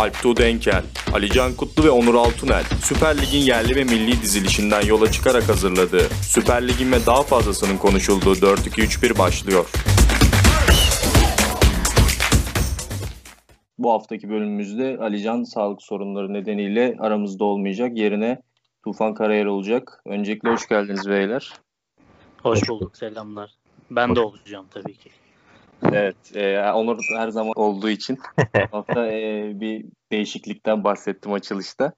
Alp Tuğ Denkel, Alican Kutlu ve Onur Altunel, Süper Lig'in yerli ve milli dizilişinden yola çıkarak hazırladığı, Süper Lig'in ve daha fazlasının konuşulduğu 4-2-3-1 başlıyor. Bu haftaki bölümümüzde Alican sağlık sorunları nedeniyle aramızda olmayacak. Yerine Tufan Karayer olacak. Öncelikle hoş geldiniz beyler. Hoş bulduk, selamlar. Ben de olacağım tabii ki. Evet, e, Onur her zaman olduğu için hafta e, bir değişiklikten bahsettim açılışta.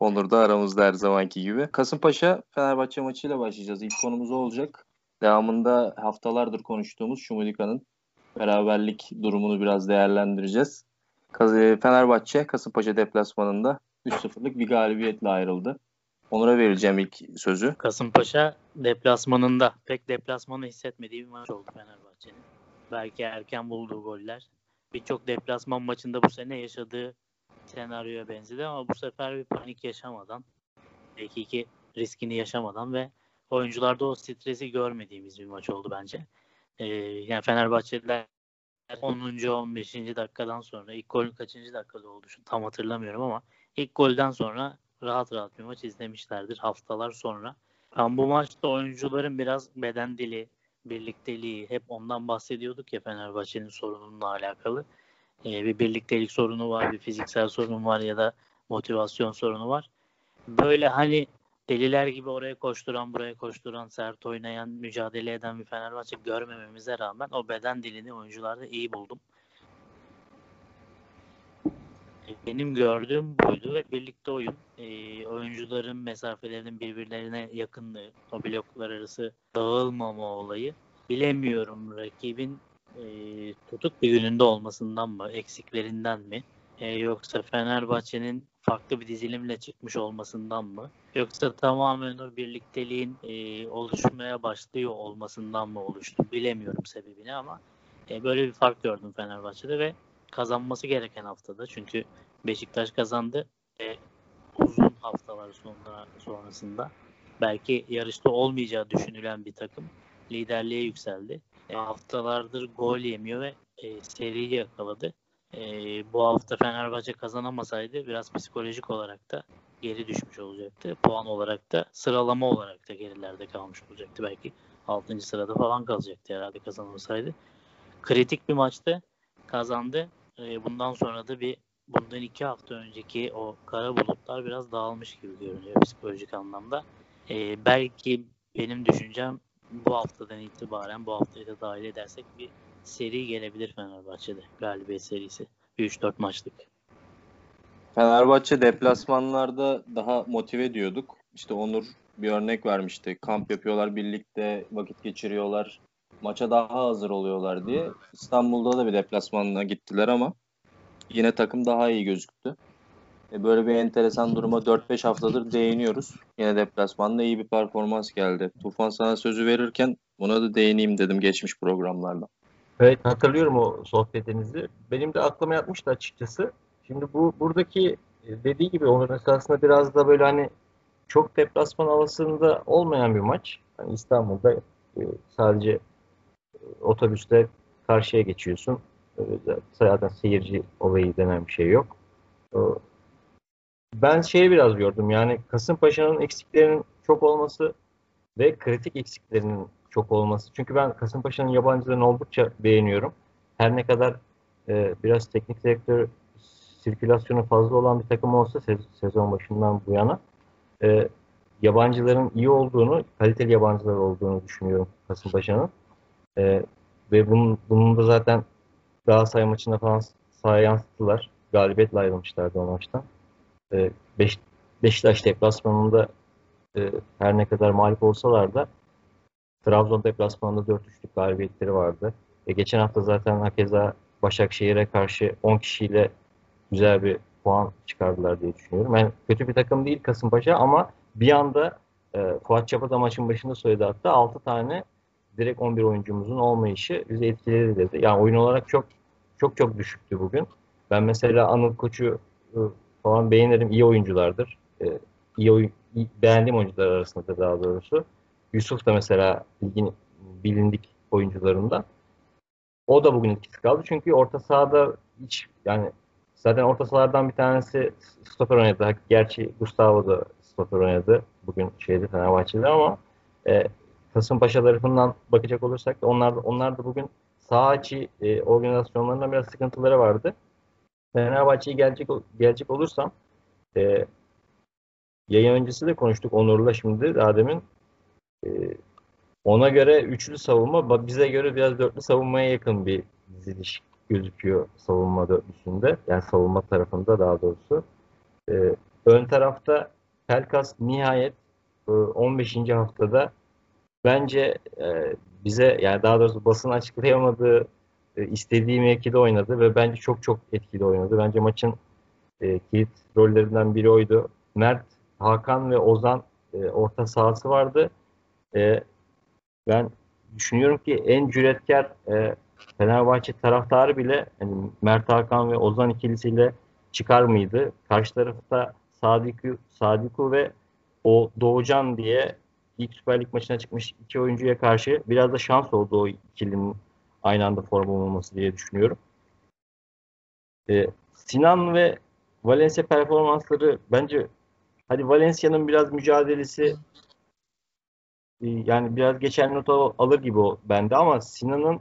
Onur da aramızda her zamanki gibi. Kasımpaşa Fenerbahçe maçıyla başlayacağız. İlk konumuz o olacak. Devamında haftalardır konuştuğumuz Şumudika'nın beraberlik durumunu biraz değerlendireceğiz. Kaz- Fenerbahçe Kasımpaşa deplasmanında 3-0'lık bir galibiyetle ayrıldı. Onur'a vereceğim ilk sözü. Kasımpaşa deplasmanında pek deplasmanı hissetmediği bir maç oldu Fenerbahçe'nin. Belki erken bulduğu goller. Birçok deplasman maçında bu sene yaşadığı senaryoya benzedi ama bu sefer bir panik yaşamadan belki iki riskini yaşamadan ve oyuncularda o stresi görmediğimiz bir maç oldu bence. Ee, yani Fenerbahçeliler 10. 15. dakikadan sonra ilk golün kaçıncı dakikada oldu şu tam hatırlamıyorum ama ilk golden sonra rahat rahat bir maç izlemişlerdir haftalar sonra. Ben bu maçta oyuncuların biraz beden dili, birlikteliği hep ondan bahsediyorduk ya Fenerbahçe'nin sorununla alakalı. Ee, bir birliktelik sorunu var, bir fiziksel sorun var ya da motivasyon sorunu var. Böyle hani deliler gibi oraya koşturan, buraya koşturan, sert oynayan, mücadele eden bir Fenerbahçe görmememize rağmen o beden dilini oyuncularda iyi buldum. Benim gördüğüm buydu ve birlikte oyun. E, oyuncuların mesafelerinin birbirlerine yakınlığı, o bloklar arası dağılmama olayı. Bilemiyorum rakibin e, tutuk bir gününde olmasından mı, eksiklerinden mi? E, yoksa Fenerbahçe'nin farklı bir dizilimle çıkmış olmasından mı? Yoksa tamamen o birlikteliğin e, oluşmaya başlıyor olmasından mı oluştu? Bilemiyorum sebebini ama e, böyle bir fark gördüm Fenerbahçe'de ve kazanması gereken haftada. Çünkü Beşiktaş kazandı. E, uzun haftalar sonra, sonrasında belki yarışta olmayacağı düşünülen bir takım liderliğe yükseldi. E, haftalardır gol yemiyor ve e, seriyi yakaladı. E, bu hafta Fenerbahçe kazanamasaydı biraz psikolojik olarak da geri düşmüş olacaktı. Puan olarak da sıralama olarak da gerilerde kalmış olacaktı. Belki 6. sırada falan kalacaktı herhalde kazanamasaydı. Kritik bir maçtı. Kazandı. E, bundan sonra da bir bundan iki hafta önceki o kara bulutlar biraz dağılmış gibi görünüyor psikolojik anlamda. E, belki benim düşüncem bu haftadan itibaren bu haftayı da dahil edersek bir seri gelebilir Fenerbahçe'de. Galibiyet serisi. 3-4 maçlık. Fenerbahçe deplasmanlarda daha motive diyorduk. İşte Onur bir örnek vermişti. Kamp yapıyorlar birlikte, vakit geçiriyorlar. Maça daha hazır oluyorlar diye. İstanbul'da da bir deplasmanına gittiler ama yine takım daha iyi gözüktü. E böyle bir enteresan duruma 4-5 haftadır değiniyoruz. Yine deplasmanda iyi bir performans geldi. Tufan sana sözü verirken buna da değineyim dedim geçmiş programlarla. Evet hatırlıyorum o sohbetinizi. Benim de aklıma yatmıştı açıkçası. Şimdi bu buradaki e, dediği gibi onun esasında biraz da böyle hani çok deplasman havasında olmayan bir maç. Yani İstanbul'da e, sadece otobüste karşıya geçiyorsun. Zaten seyirci olayı denen bir şey yok. Ben şeyi biraz gördüm yani Kasımpaşa'nın eksiklerinin çok olması ve kritik eksiklerinin çok olması. Çünkü ben Kasımpaşa'nın yabancılarını oldukça beğeniyorum. Her ne kadar e, biraz teknik direktör sirkülasyonu fazla olan bir takım olsa sezon başından bu yana e, yabancıların iyi olduğunu, kaliteli yabancılar olduğunu düşünüyorum Kasımpaşa'nın. E, ve bunun, bunun da zaten Galatasaray maçında falan sahaya yansıttılar. Galibiyetle ayrılmışlardı o maçtan. E, Beş, Beşiktaş deplasmanında e, her ne kadar mağlup olsalar da Trabzon deplasmanında 4-3'lük galibiyetleri vardı. E, geçen hafta zaten hakeza Başakşehir'e karşı 10 kişiyle güzel bir puan çıkardılar diye düşünüyorum. Yani kötü bir takım değil Kasımpaşa ama bir anda e, Fuat Çapa da maçın başında söyledi hatta 6 tane direkt 11 oyuncumuzun olmayışı bizi etkiledi dedi. Yani oyun olarak çok çok çok düşüktü bugün. Ben mesela Anıl Koç'u e, falan beğenirim. iyi oyunculardır. E, iyi oyun, beğendiğim oyuncular arasında daha doğrusu. Yusuf da mesela ligin bilindik oyuncularından. O da bugün etkisi kaldı. Çünkü orta sahada hiç yani zaten orta sahalardan bir tanesi stoper oynadı. Gerçi Gustavo da stoper oynadı. Bugün şeyde Fenerbahçe'de ama e, Kasımpaşa tarafından bakacak olursak onlar da, onlar da bugün saha içi e, organizasyonlarında biraz sıkıntıları vardı. Fenerbahçe'ye gelecek gelecek olursam e, yayın öncesi de konuştuk Onur'la şimdi daha demin. E, ona göre üçlü savunma bize göre biraz dörtlü savunmaya yakın bir diziliş gözüküyor savunma dörtlüsünde. Yani savunma tarafında daha doğrusu. E, ön tarafta Pelkas nihayet e, 15. haftada bence e, bize yani daha doğrusu basın açıklayamadığı e, istediği mevkide oynadı ve bence çok çok etkili oynadı. Bence maçın e, kilit rollerinden biri oydu. Mert, Hakan ve Ozan e, orta sahası vardı. E, ben düşünüyorum ki en cüretkar e, Fenerbahçe taraftarı bile yani Mert Hakan ve Ozan ikilisiyle çıkar mıydı? Karşı tarafta Sadiku, Sadiku ve o Doğucan diye ilk Süper Lig maçına çıkmış iki oyuncuya karşı biraz da şans oldu o ikilinin aynı anda form olmaması diye düşünüyorum. Ee, Sinan ve Valencia performansları bence hadi Valencia'nın biraz mücadelesi e, yani biraz geçen not alır gibi o bende ama Sinan'ın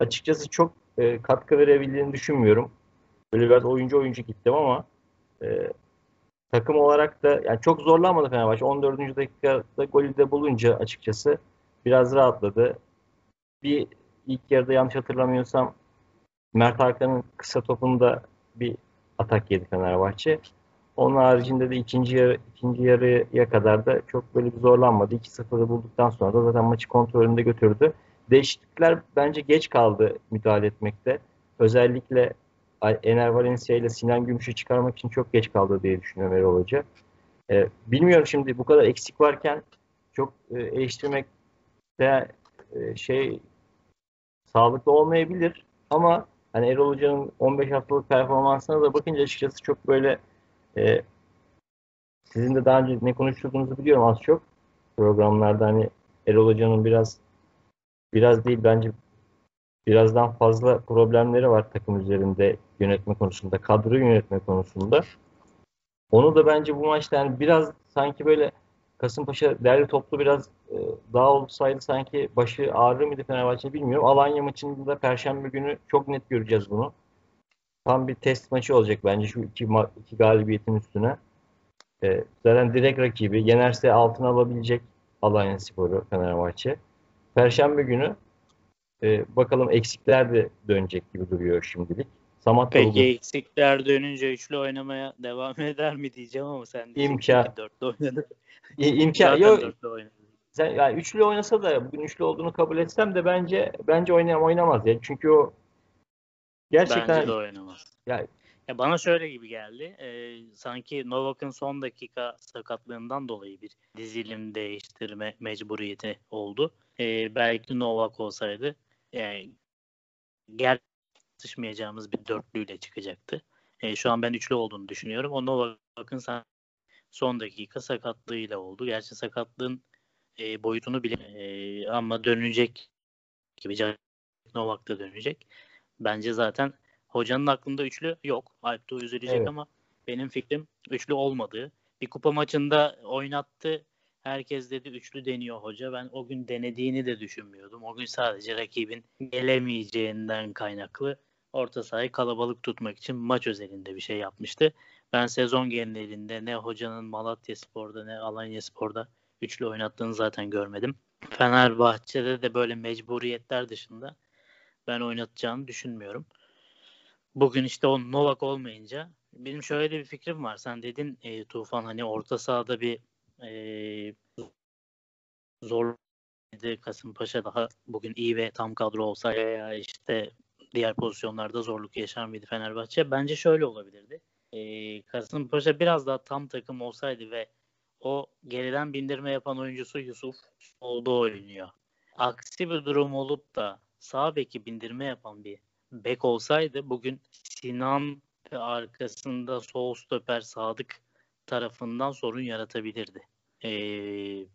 açıkçası çok e, katkı verebildiğini düşünmüyorum. Böyle biraz oyuncu oyuncu gittim ama e, takım olarak da yani çok zorlanmadı Fenerbahçe. 14. dakikada golü de bulunca açıkçası biraz rahatladı. Bir ilk yarıda yanlış hatırlamıyorsam Mert Hakan'ın kısa topunda bir atak yedi Fenerbahçe. Onun haricinde de ikinci yarı, ikinci yarıya kadar da çok böyle bir zorlanmadı. 2-0'ı bulduktan sonra da zaten maçı kontrolünde götürdü. Değişiklikler bence geç kaldı müdahale etmekte. Özellikle Ener Valencia ile Sinan Gümüş'ü çıkarmak için çok geç kaldı diye düşünüyorum Erol Hoca. Ee, bilmiyorum şimdi bu kadar eksik varken çok e, eleştirmek de e, şey sağlıklı olmayabilir. Ama hani Erol Hoca'nın 15 haftalık performansına da bakınca açıkçası çok böyle e, sizin de daha önce ne konuştuğunuzu biliyorum az çok. Programlarda hani Erol Hoca'nın biraz biraz değil bence birazdan fazla problemleri var takım üzerinde yönetme konusunda, kadro yönetme konusunda. Onu da bence bu maçta yani biraz sanki böyle Kasımpaşa derli toplu biraz e, daha olsaydı sanki başı ağrır mıydı Fenerbahçe bilmiyorum. Alanya maçında da Perşembe günü çok net göreceğiz bunu. Tam bir test maçı olacak bence şu iki, iki galibiyetin üstüne. E, zaten direkt rakibi. Yenerse altına alabilecek Alanya Sporu Fenerbahçe. Perşembe günü e, bakalım eksikler de dönecek gibi duruyor şimdilik. Samat Peki oldu. eksikler dönünce üçlü oynamaya devam eder mi diyeceğim ama sen İmkan. dörtlü oynadı. İmkan yok. Sen, yani üçlü oynasa da bugün üçlü olduğunu kabul etsem de bence bence oynayam oynamaz ya. Çünkü o gerçekten bence de oynamaz. Ya, ya bana şöyle gibi geldi. E, sanki Novak'ın son dakika sakatlığından dolayı bir dizilim değiştirme mecburiyeti oldu. E, belki Novak olsaydı yani gel tartışmayacağımız bir dörtlüyle çıkacaktı. E, şu an ben üçlü olduğunu düşünüyorum. Ona bakın sen son dakika sakatlığıyla oldu. Gerçi sakatlığın e, boyutunu bile e, ama dönecek gibi Novak da dönecek. Bence zaten hocanın aklında üçlü yok. Alp üzülecek evet. ama benim fikrim üçlü olmadığı. Bir kupa maçında oynattı Herkes dedi üçlü deniyor hoca. Ben o gün denediğini de düşünmüyordum. O gün sadece rakibin gelemeyeceğinden kaynaklı orta sahayı kalabalık tutmak için maç özelinde bir şey yapmıştı. Ben sezon genelinde ne hocanın Malatya Spor'da ne Alanya Spor'da üçlü oynattığını zaten görmedim. Fenerbahçe'de de böyle mecburiyetler dışında ben oynatacağını düşünmüyorum. Bugün işte o Novak olmayınca benim şöyle bir fikrim var. Sen dedin e, Tufan hani orta sahada bir e, zor Kasımpaşa daha bugün iyi ve tam kadro olsa ya işte diğer pozisyonlarda zorluk yaşar mıydı Fenerbahçe? Bence şöyle olabilirdi. E, Kasımpaşa biraz daha tam takım olsaydı ve o geriden bindirme yapan oyuncusu Yusuf oldu oynuyor. Aksi bir durum olup da sağ beki bindirme yapan bir bek olsaydı bugün Sinan ve arkasında sol stoper Sadık tarafından sorun yaratabilirdi. Ee,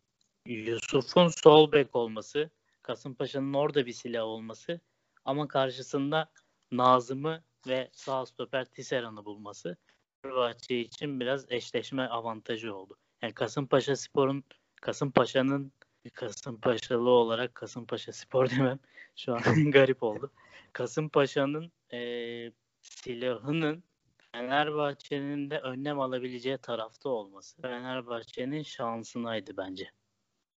Yusuf'un sol bek olması, Kasımpaşa'nın orada bir silah olması ama karşısında Nazım'ı ve sağ stoper Tisserand'ı bulması Fenerbahçe için biraz eşleşme avantajı oldu. Yani Kasımpaşa Spor'un Kasımpaşa'nın Kasımpaşalı olarak Kasımpaşa Spor demem şu an garip oldu. Kasımpaşa'nın eee silahının Fenerbahçe'nin de önlem alabileceği tarafta olması Fenerbahçe'nin şansınaydı bence.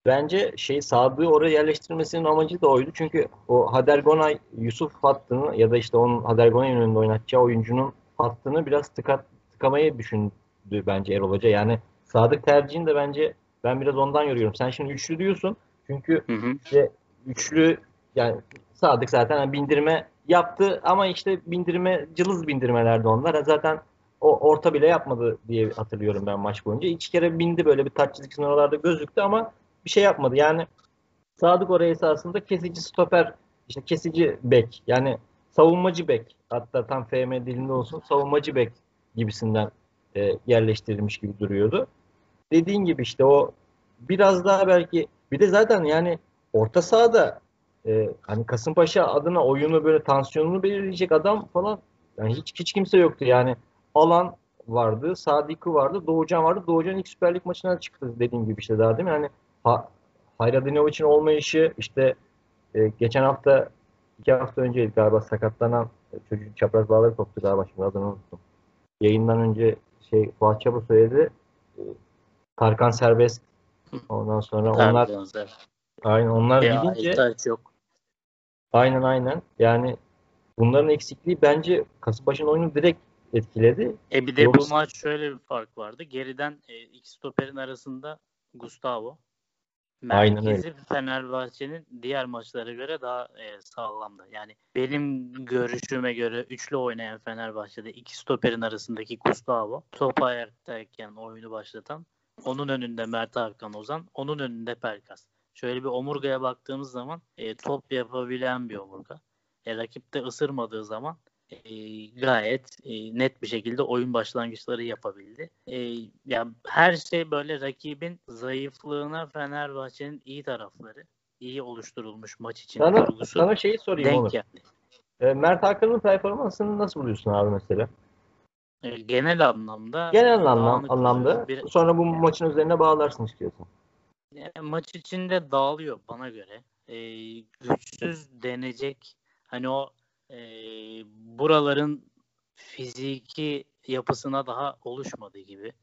Bence şey Sadık'ı oraya yerleştirmesinin amacı da oydu. Çünkü o Hadergonay Yusuf hattını ya da işte onun Hadergonay'ın önünde oynatacağı oyuncunun hattını biraz tıkat, tıkamayı düşündü bence Erol Hoca. Yani Sadık tercihini de bence ben biraz ondan yoruyorum. Sen şimdi üçlü diyorsun. Çünkü Hı hı. işte üçlü yani Sadık zaten bindirme yaptı ama işte bindirme cılız bindirmelerdi onlar. Zaten o orta bile yapmadı diye hatırlıyorum ben maç boyunca. İki kere bindi böyle bir taç çizgisinin oralarda gözüktü ama bir şey yapmadı. Yani Sadık oraya esasında kesici stoper, işte kesici bek yani savunmacı bek hatta tam FM dilinde olsun savunmacı bek gibisinden e, yerleştirilmiş gibi duruyordu. Dediğin gibi işte o biraz daha belki bir de zaten yani orta sahada e, hani Kasımpaşa adına oyunu böyle tansiyonunu belirleyecek adam falan yani hiç hiç kimse yoktu yani alan vardı, Sadık'ı vardı, Doğucan vardı. Doğucan ilk Süper Lig maçına çıktı dediğim gibi işte daha değil mi? Yani ha, Hayradinoviç'in olmayışı işte e, geçen hafta iki hafta önce galiba sakatlanan e, çocuğun çapraz bağları koptu galiba şimdi adını unuttum. Yayından önce şey Fuat Çaba söyledi. E, Tarkan serbest. Ondan sonra onlar aynen onlar Ya, gidince yok. aynen aynen yani bunların eksikliği bence Kasımpaşa'nın oyunu direkt etkiledi. E bir de Yoksa- bu maç şöyle bir fark vardı. Geriden e, iki stoperin arasında Gustavo. Aynen Merkezi Fenerbahçe'nin diğer maçlara göre daha e, sağlamdı. Yani benim görüşüme göre üçlü oynayan Fenerbahçe'de iki stoperin arasındaki Gustavo top ayaktayken oyunu başlatan onun önünde Mert Hakan Ozan onun önünde Pelkas. Şöyle bir omurgaya baktığımız zaman e, top yapabilen bir omurga. E, rakip de ısırmadığı zaman e, gayet e, net bir şekilde oyun başlangıçları yapabildi. E, ya her şey böyle rakibin zayıflığına Fenerbahçe'nin iyi tarafları, iyi oluşturulmuş maç için Sana, kurgusu sana şeyi sorayım denk Onur. geldi. E, Mert Hakan'ın performansını nasıl buluyorsun abi mesela? E, genel anlamda Genel anlam, anlamda. bir- Sonra bu maçın üzerine bağlarsın istiyorsan. Yani maç içinde dağılıyor bana göre. Ee, güçsüz denecek hani o e, buraların fiziki yapısına daha oluşmadı gibi.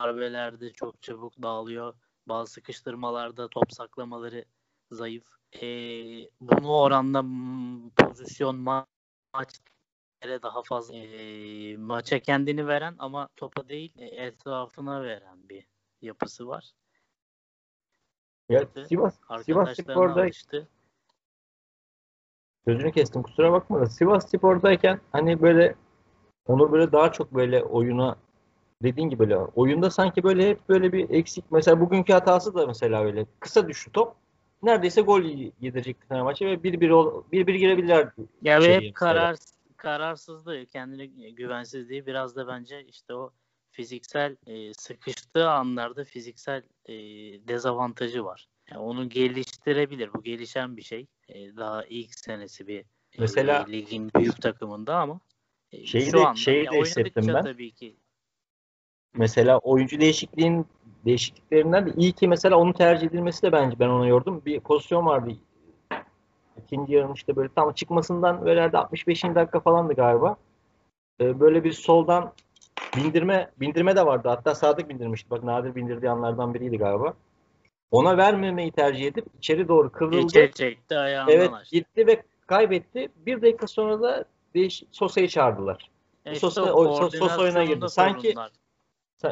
Darbelerde çok çabuk dağılıyor. Bazı sıkıştırmalarda top saklamaları zayıf. Ee, bunu oranla pozisyon ma- maç daha fazla e, maça kendini veren ama topa değil e, etrafına veren bir yapısı var. Ya. Sivas, Sivas Spor'da alıştı. Sözünü kestim kusura bakma da Sivas Spor'dayken hani böyle Onur böyle daha çok böyle oyuna dediğin gibi böyle oyunda sanki böyle hep böyle bir eksik. Mesela bugünkü hatası da mesela öyle kısa düştü top. Neredeyse gol yedirecekti Fenerbahçe ve 1-1 ol- 1-1 girebilirler. Ya ve hep karar kararsızlığı, kendine güvensizliği biraz da bence işte o fiziksel e, sıkıştığı anlarda fiziksel e, dezavantajı var. Yani onu geliştirebilir. Bu gelişen bir şey. E, daha ilk senesi bir e, Mesela- ligin büyük takımında ama e, Şeyi şu de- anda şeyi de hissettim ben. tabii ki Mesela oyuncu değişikliğin değişikliklerinden de iyi ki mesela onun tercih edilmesi de bence ben ona yordum. Bir pozisyon vardı. İkinci yarının işte böyle tam çıkmasından böyle herhalde 65. dakika falandı galiba. Ee, böyle bir soldan bindirme bindirme de vardı. Hatta Sadık bindirmişti. Bak nadir bindirdiği anlardan biriydi galiba. Ona vermemeyi tercih edip içeri doğru kıvrıldı. geçe çekti ayağından Evet açtı. gitti ve kaybetti. Bir dakika sonra da değiş Sosa'yı çağırdılar. E işte o- Sos- Sos oyuna girdi. Sanki-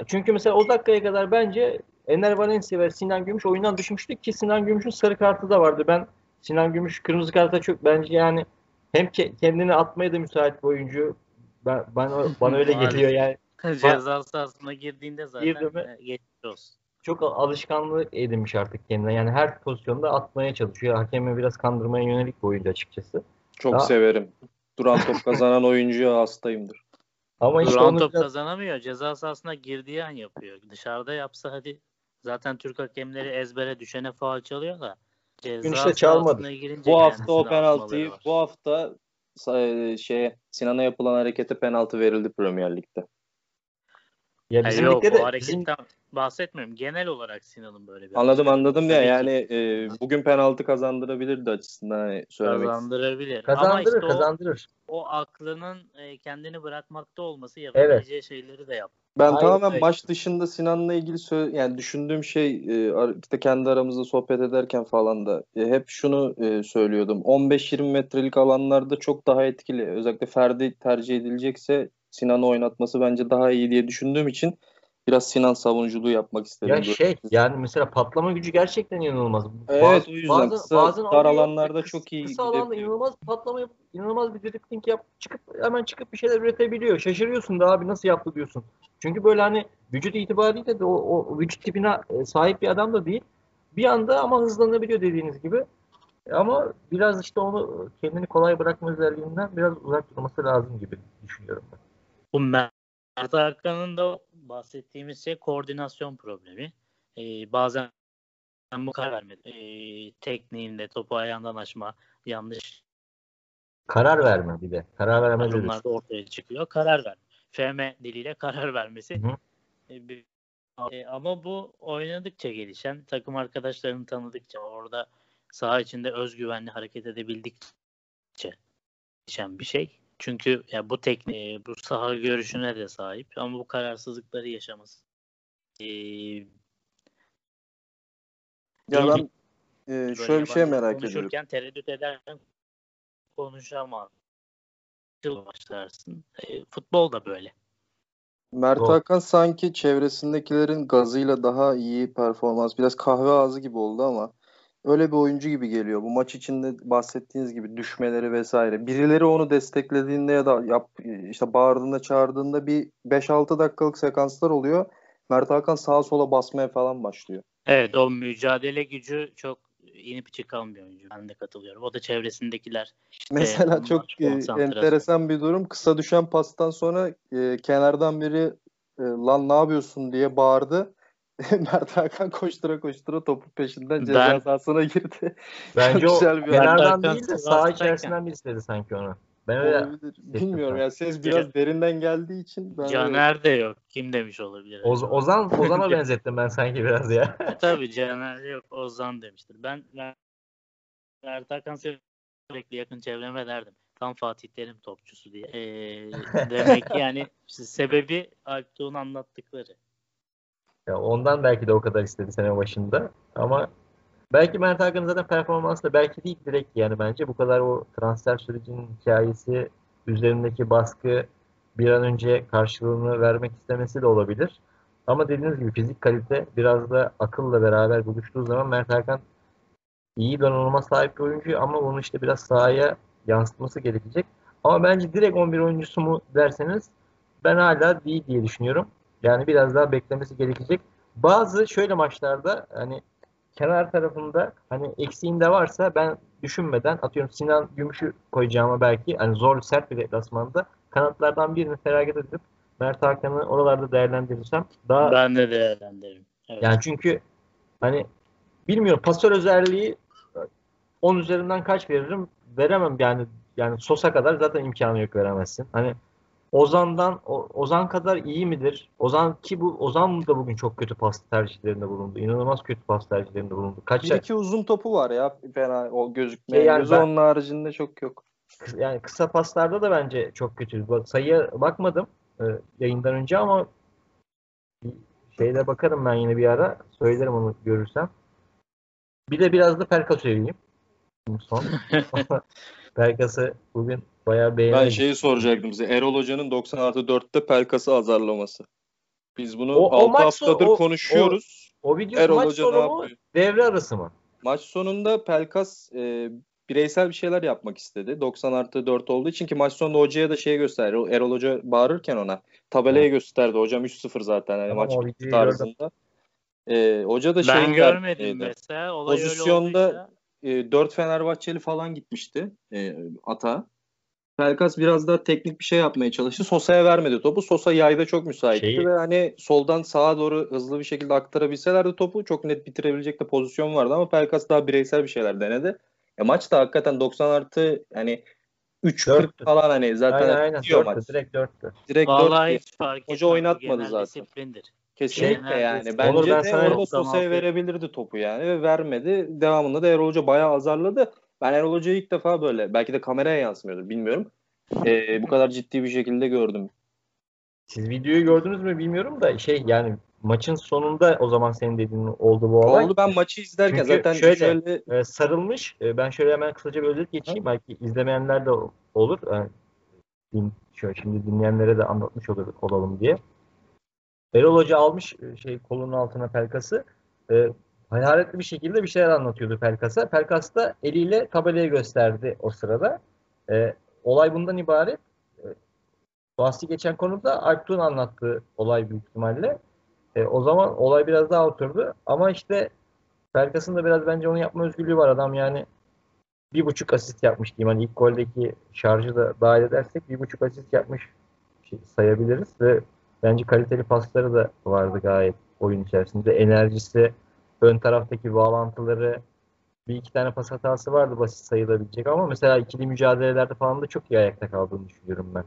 Çünkü mesela o dakikaya kadar bence Ener Valencia ve Sinan Gümüş oyundan düşmüştü ki Sinan Gümüş'ün sarı kartı da vardı. Ben Sinan Gümüş kırmızı karta çok bence yani hem ke- kendini atmaya da müsait bir oyuncu. Ben, ben bana öyle geliyor yani. Ceza sahasına girdiğinde zaten Girdi mi? e, geçmiş olsun. Çok alışkanlık edinmiş artık kendine. Yani her pozisyonda atmaya çalışıyor. Hakemi biraz kandırmaya yönelik bir oyuncu açıkçası. Çok Daha- severim. Duran top kazanan oyuncuya hastayımdır. Ama işte Duran onu top biraz- kazanamıyor. Ceza sahasına girdiği an yapıyor. Dışarıda yapsa hadi zaten Türk hakemleri ezbere düşene faul çalıyor da ceza işte çalmadı. Bu hafta o penaltıyı bu hafta şeye Sinan'a yapılan harekete penaltı verildi Premier Lig'de. Ya Yani bizim yok ligde de bizim bahsetmiyorum. Genel olarak Sinan'ın böyle bir Anladım anladım ya Tabii ki. yani e, bugün penaltı kazandırabilirdi açısından hani söylemek kazandırabilir. Ama kazandırır işte o, kazandırır. o aklının e, kendini bırakmakta olması yapabileceği şeyleri de yap. Ben Hayır, tamamen hayır. maç dışında Sinan'la ilgili sö- yani düşündüğüm şey e, işte kendi aramızda sohbet ederken falan da e, hep şunu e, söylüyordum. 15-20 metrelik alanlarda çok daha etkili. Özellikle Ferdi tercih edilecekse Sinan'ı oynatması bence daha iyi diye düşündüğüm için biraz Sinan savunuculuğu yapmak istedim. Ya şey yani mesela patlama gücü gerçekten inanılmaz. Evet, o yüzden kısa, dar alıyor, alanlarda kısa- çok iyi Kısa alanda gidebiliyor. inanılmaz patlama yap, inanılmaz bir dribling yap, çıkıp hemen çıkıp bir şeyler üretebiliyor. Şaşırıyorsun da abi nasıl yaptı diyorsun. Çünkü böyle hani vücut itibariyle de o, o vücut tipine e, sahip bir adam da değil. Bir anda ama hızlanabiliyor dediğiniz gibi. Ama biraz işte onu kendini kolay bırakma özelliğinden biraz uzak durması lazım gibi düşünüyorum ben. Bu Mert Hakan'ın da bahsettiğimiz şey koordinasyon problemi. Ee, bazen bu karar vermedi. Ee, tekniğinde topu ayağından açma, yanlış Karar verme bir de. Karar verme durumlarda ortaya çıkıyor. Karar ver. FM diliyle karar vermesi. Hı bir- e, ama bu oynadıkça gelişen, takım arkadaşlarını tanıdıkça, orada saha içinde özgüvenli hareket edebildikçe gelişen bir şey. Çünkü ya bu tekniğe, bu saha görüşüne de sahip ama bu kararsızlıkları yaşaması. Ee, Ya ben e, şöyle bir şey merak ediyorum. Konuşurken tereddüt ederken konuşamaz. başlarsın. E, futbol da böyle. Mert Doğru. Hakan sanki çevresindekilerin gazıyla daha iyi performans. Biraz kahve ağzı gibi oldu ama öyle bir oyuncu gibi geliyor. Bu maç içinde bahsettiğiniz gibi düşmeleri vesaire. Birileri onu desteklediğinde ya da yap işte bağırdığında çağırdığında bir 5-6 dakikalık sekanslar oluyor. Mert Hakan sağa sola basmaya falan başlıyor. Evet o mücadele gücü çok inip çıkan bir oyuncu. Ben de katılıyorum. O da çevresindekiler. Mesela maç çok e, enteresan bir durum. Kısa düşen pastan sonra e, kenardan biri e, lan ne yapıyorsun diye bağırdı. Mert Hakan koştura koştura topu peşinden ceza Ben- sahasına girdi. Bence Çok o güzel bir kenardan değil de saha içerisinden birisi dedi sanki onu. Ben öyle Olabilir. Bilmiyorum ya ses biraz derinden geldiği için ben öyle- Caner de yok. Kim demiş olabilir? Oz-? Ozan Ozan'a benzettim ben sanki biraz ya. E, Tabii Caner yok. Ozan demiştir. Ben ben- Mert Hakan sürekli yakın çevreme derdim. Tam Fatih Terim topçusu diye. Ee, demek ki yani işte sebebi Alptuğ'un anlattıkları. Ya ondan belki de o kadar istedi sene başında. Ama belki Mert Hakan'ın zaten performansı da belki değil direkt yani bence bu kadar o transfer sürecinin hikayesi, üzerindeki baskı bir an önce karşılığını vermek istemesi de olabilir. Ama dediğiniz gibi fizik kalite biraz da akılla beraber buluştuğu zaman Mert Hakan iyi donanıma sahip bir oyuncu ama bunu işte biraz sahaya yansıtması gerekecek. Ama bence direkt 11 oyuncusu mu derseniz ben hala değil diye düşünüyorum. Yani biraz daha beklemesi gerekecek. Bazı şöyle maçlarda hani kenar tarafında hani eksiğinde varsa ben düşünmeden atıyorum Sinan Gümüş'ü koyacağıma belki hani zor sert bir deplasmanda kanatlardan birini feragat edip Mert Hakan'ı oralarda değerlendirirsem daha Ben de değerlendiririm. Evet. yani çünkü hani bilmiyorum pasör özelliği 10 üzerinden kaç veririm? Veremem yani yani Sosa kadar zaten imkanı yok veremezsin. Hani Ozan'dan o- Ozan kadar iyi midir? Ozan ki bu Ozan da bugün çok kötü pas tercihlerinde bulundu. İnanılmaz kötü pas tercihlerinde bulundu. Kaç Bir iki uzun topu var ya fena o gözükmeyen. Şey yani gözü ben- onun haricinde çok yok. yani kısa paslarda da bence çok kötü. Sayıya bakmadım e, yayından önce ama şeyde bakarım ben yine bir ara. Söylerim onu görürsem. Bir de biraz da Pelkas öveyim. Şimdi Son. Pelkas'ı bugün bayağı Ben beğendim. şeyi soracaktım size. Erol Hoca'nın 90 artı 4'te Pelkas'ı azarlaması. Biz bunu O- o 6 maç haftadır o- konuşuyoruz. O video Erol maç Hoca sonu mu? Devre arası mı? Maç sonunda Pelkas e, bireysel bir şeyler yapmak istedi. 90 artı 4 olduğu için ki maç sonunda hocaya da şey gösterdi. O Erol Hoca bağırırken ona tabelayı gösterdi. Hocam 3-0 zaten yani Tamam, maç o tarzında. E, hoca da ben şey görmedim der- mesela. Olay Pozisyonda- öyle olduysa e, 4 Fenerbahçeli falan gitmişti e, ata. Pelkas biraz daha teknik bir şey yapmaya çalıştı. Sosa'ya vermedi topu. Sosa yayda çok müsaitti Şeyi- ve hani soldan sağa doğru hızlı bir şekilde aktarabilselerdi topu çok net bitirebilecek de pozisyon vardı ama Pelkas daha bireysel bir şeyler denedi. E, maç da hakikaten 90 artı yani 3.40 Dörttü. falan hani zaten Aynen aynen. bitiyor Dörttü. maç. Direkt dörttü. Direkt Vallahi dört hiç fark Hoca oynatmadı zaten. disiplindir. Kesinlikle yani. Bence Onur, ben de orada Sosa'ya verebilirdi topu yani ve vermedi. Devamında da Erol Hoca bayağı azarladı. Ben Erol Hoca'yı ilk defa böyle belki de kameraya yansımıyordur bilmiyorum. Ee, bu kadar ciddi bir şekilde gördüm. Siz videoyu gördünüz mü bilmiyorum da şey yani maçın sonunda o zaman senin dediğin oldu bu olay. Oldu ben maçı izlerken Çünkü zaten şöyle- şöyle, Ee, sarılmış. Ee, ben şöyle hemen kısaca bir özet geçeyim. Belki izlemeyenler de olur. Yani, din- şöyle şimdi dinleyenlere de anlatmış olur, olalım diye. Erol Hoca almış e, şey kolunun altına Pelkas'ı. E, hararetli bir şekilde bir şeyler anlatıyordu Pelkas'a. Pelkas da eliyle tabelayı gösterdi o sırada. E, olay bundan ibaret. E, bahsi geçen konuda Alptuğ'un anlattığı olay büyük ihtimalle. E, o zaman olay biraz daha oturdu. Ama işte Pelkas'ın da biraz bence onu yapma özgürlüğü var. Adam yani bir buçuk asist yapmış diyeyim. Hani ilk goldeki şarjı da dahil edersek bir buçuk asist yapmış şey sayabiliriz ve bence kaliteli pasları da vardı gayet oyun içerisinde. Enerjisi, ön taraftaki bağlantıları bir iki tane pas hatası vardı basit sayılabilecek ama mesela ikili mücadelelerde falan da çok iyi ayakta kaldığını düşünüyorum ben.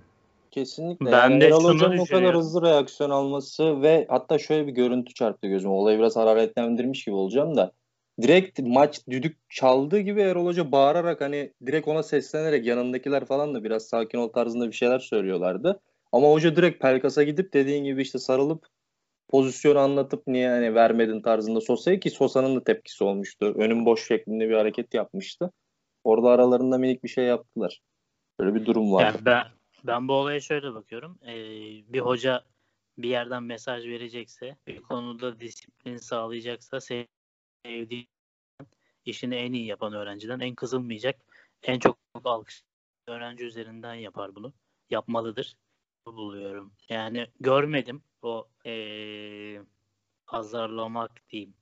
kesinlikle Ben yani de Erol Hoca'nın o kadar hızlı reaksiyon alması ve hatta şöyle bir görüntü çarptı gözüme. Olayı biraz hararetlendirmiş gibi olacağım da direkt maç düdük çaldığı gibi Erol Hoca bağırarak hani direkt ona seslenerek yanındakiler falan da biraz sakin ol tarzında bir şeyler söylüyorlardı. Ama hoca direkt Pelkas'a gidip dediğin gibi işte sarılıp pozisyonu anlatıp niye hani vermedin tarzında Sosa'ya ki Sosa'nın da tepkisi olmuştu. Önüm boş şeklinde bir hareket yapmıştı. Orada aralarında minik bir şey yaptılar. Böyle bir durum var. Yani ben ben bu olaya şöyle bakıyorum. Ee, bir hoca bir yerden mesaj verecekse, bir konuda disiplin sağlayacaksa sevdiği işini en iyi yapan öğrenciden en kızılmayacak, en çok alkış öğrenci üzerinden yapar bunu. Yapmalıdır. Buluyorum. Yani görmedim o ee, azarlamak diyeyim.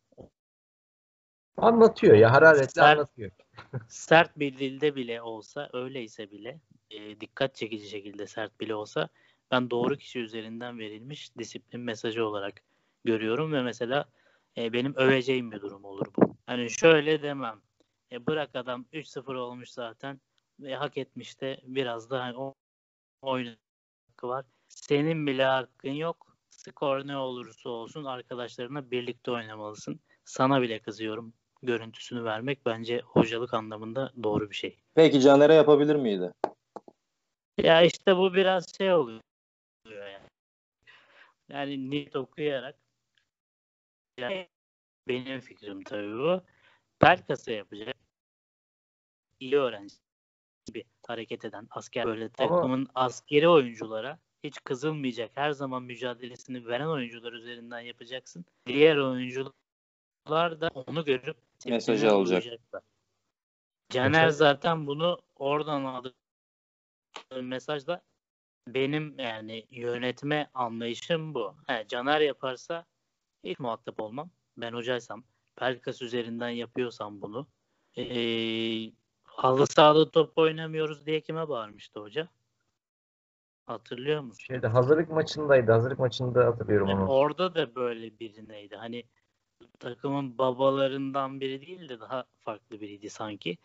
Anlatıyor ya hararetle Sert- anlatıyor. sert bir dilde bile olsa öyleyse bile e, dikkat çekici şekilde sert bile olsa ben doğru kişi üzerinden verilmiş disiplin mesajı olarak görüyorum ve mesela e, benim öveceğim bir durum olur bu. Hani şöyle demem. E, bırak adam 3-0 olmuş zaten ve hak etmiş de biraz da hani o oyun hakkı var. Senin bile hakkın yok. Skor ne olursa olsun arkadaşlarına birlikte oynamalısın. Sana bile kızıyorum görüntüsünü vermek bence hocalık anlamında doğru bir şey. Peki Caner'e yapabilir miydi? Ya işte bu biraz şey oluyor yani. Yani niyet okuyarak yani benim fikrim tabii bu. Pelkas'a yapacak iyi öğrenci gibi hareket eden asker böyle takımın askeri oyunculara hiç kızılmayacak her zaman mücadelesini veren oyuncular üzerinden yapacaksın. Diğer oyuncular da onu görüp Mesajı alacak. uyacaklar. Caner zaten bunu oradan aldı mesajda benim yani yönetme anlayışım bu. He, Caner yaparsa hiç muhatap olmam. Ben hocaysam, Pelkas üzerinden yapıyorsam bunu. Ee, halı sahada top oynamıyoruz diye kime bağırmıştı hoca? Hatırlıyor musun? Şeyde hazırlık maçındaydı. Hazırlık maçında hatırlıyorum Yani onu. orada da böyle birineydi. Hani takımın babalarından biri değil de daha farklı biriydi sanki.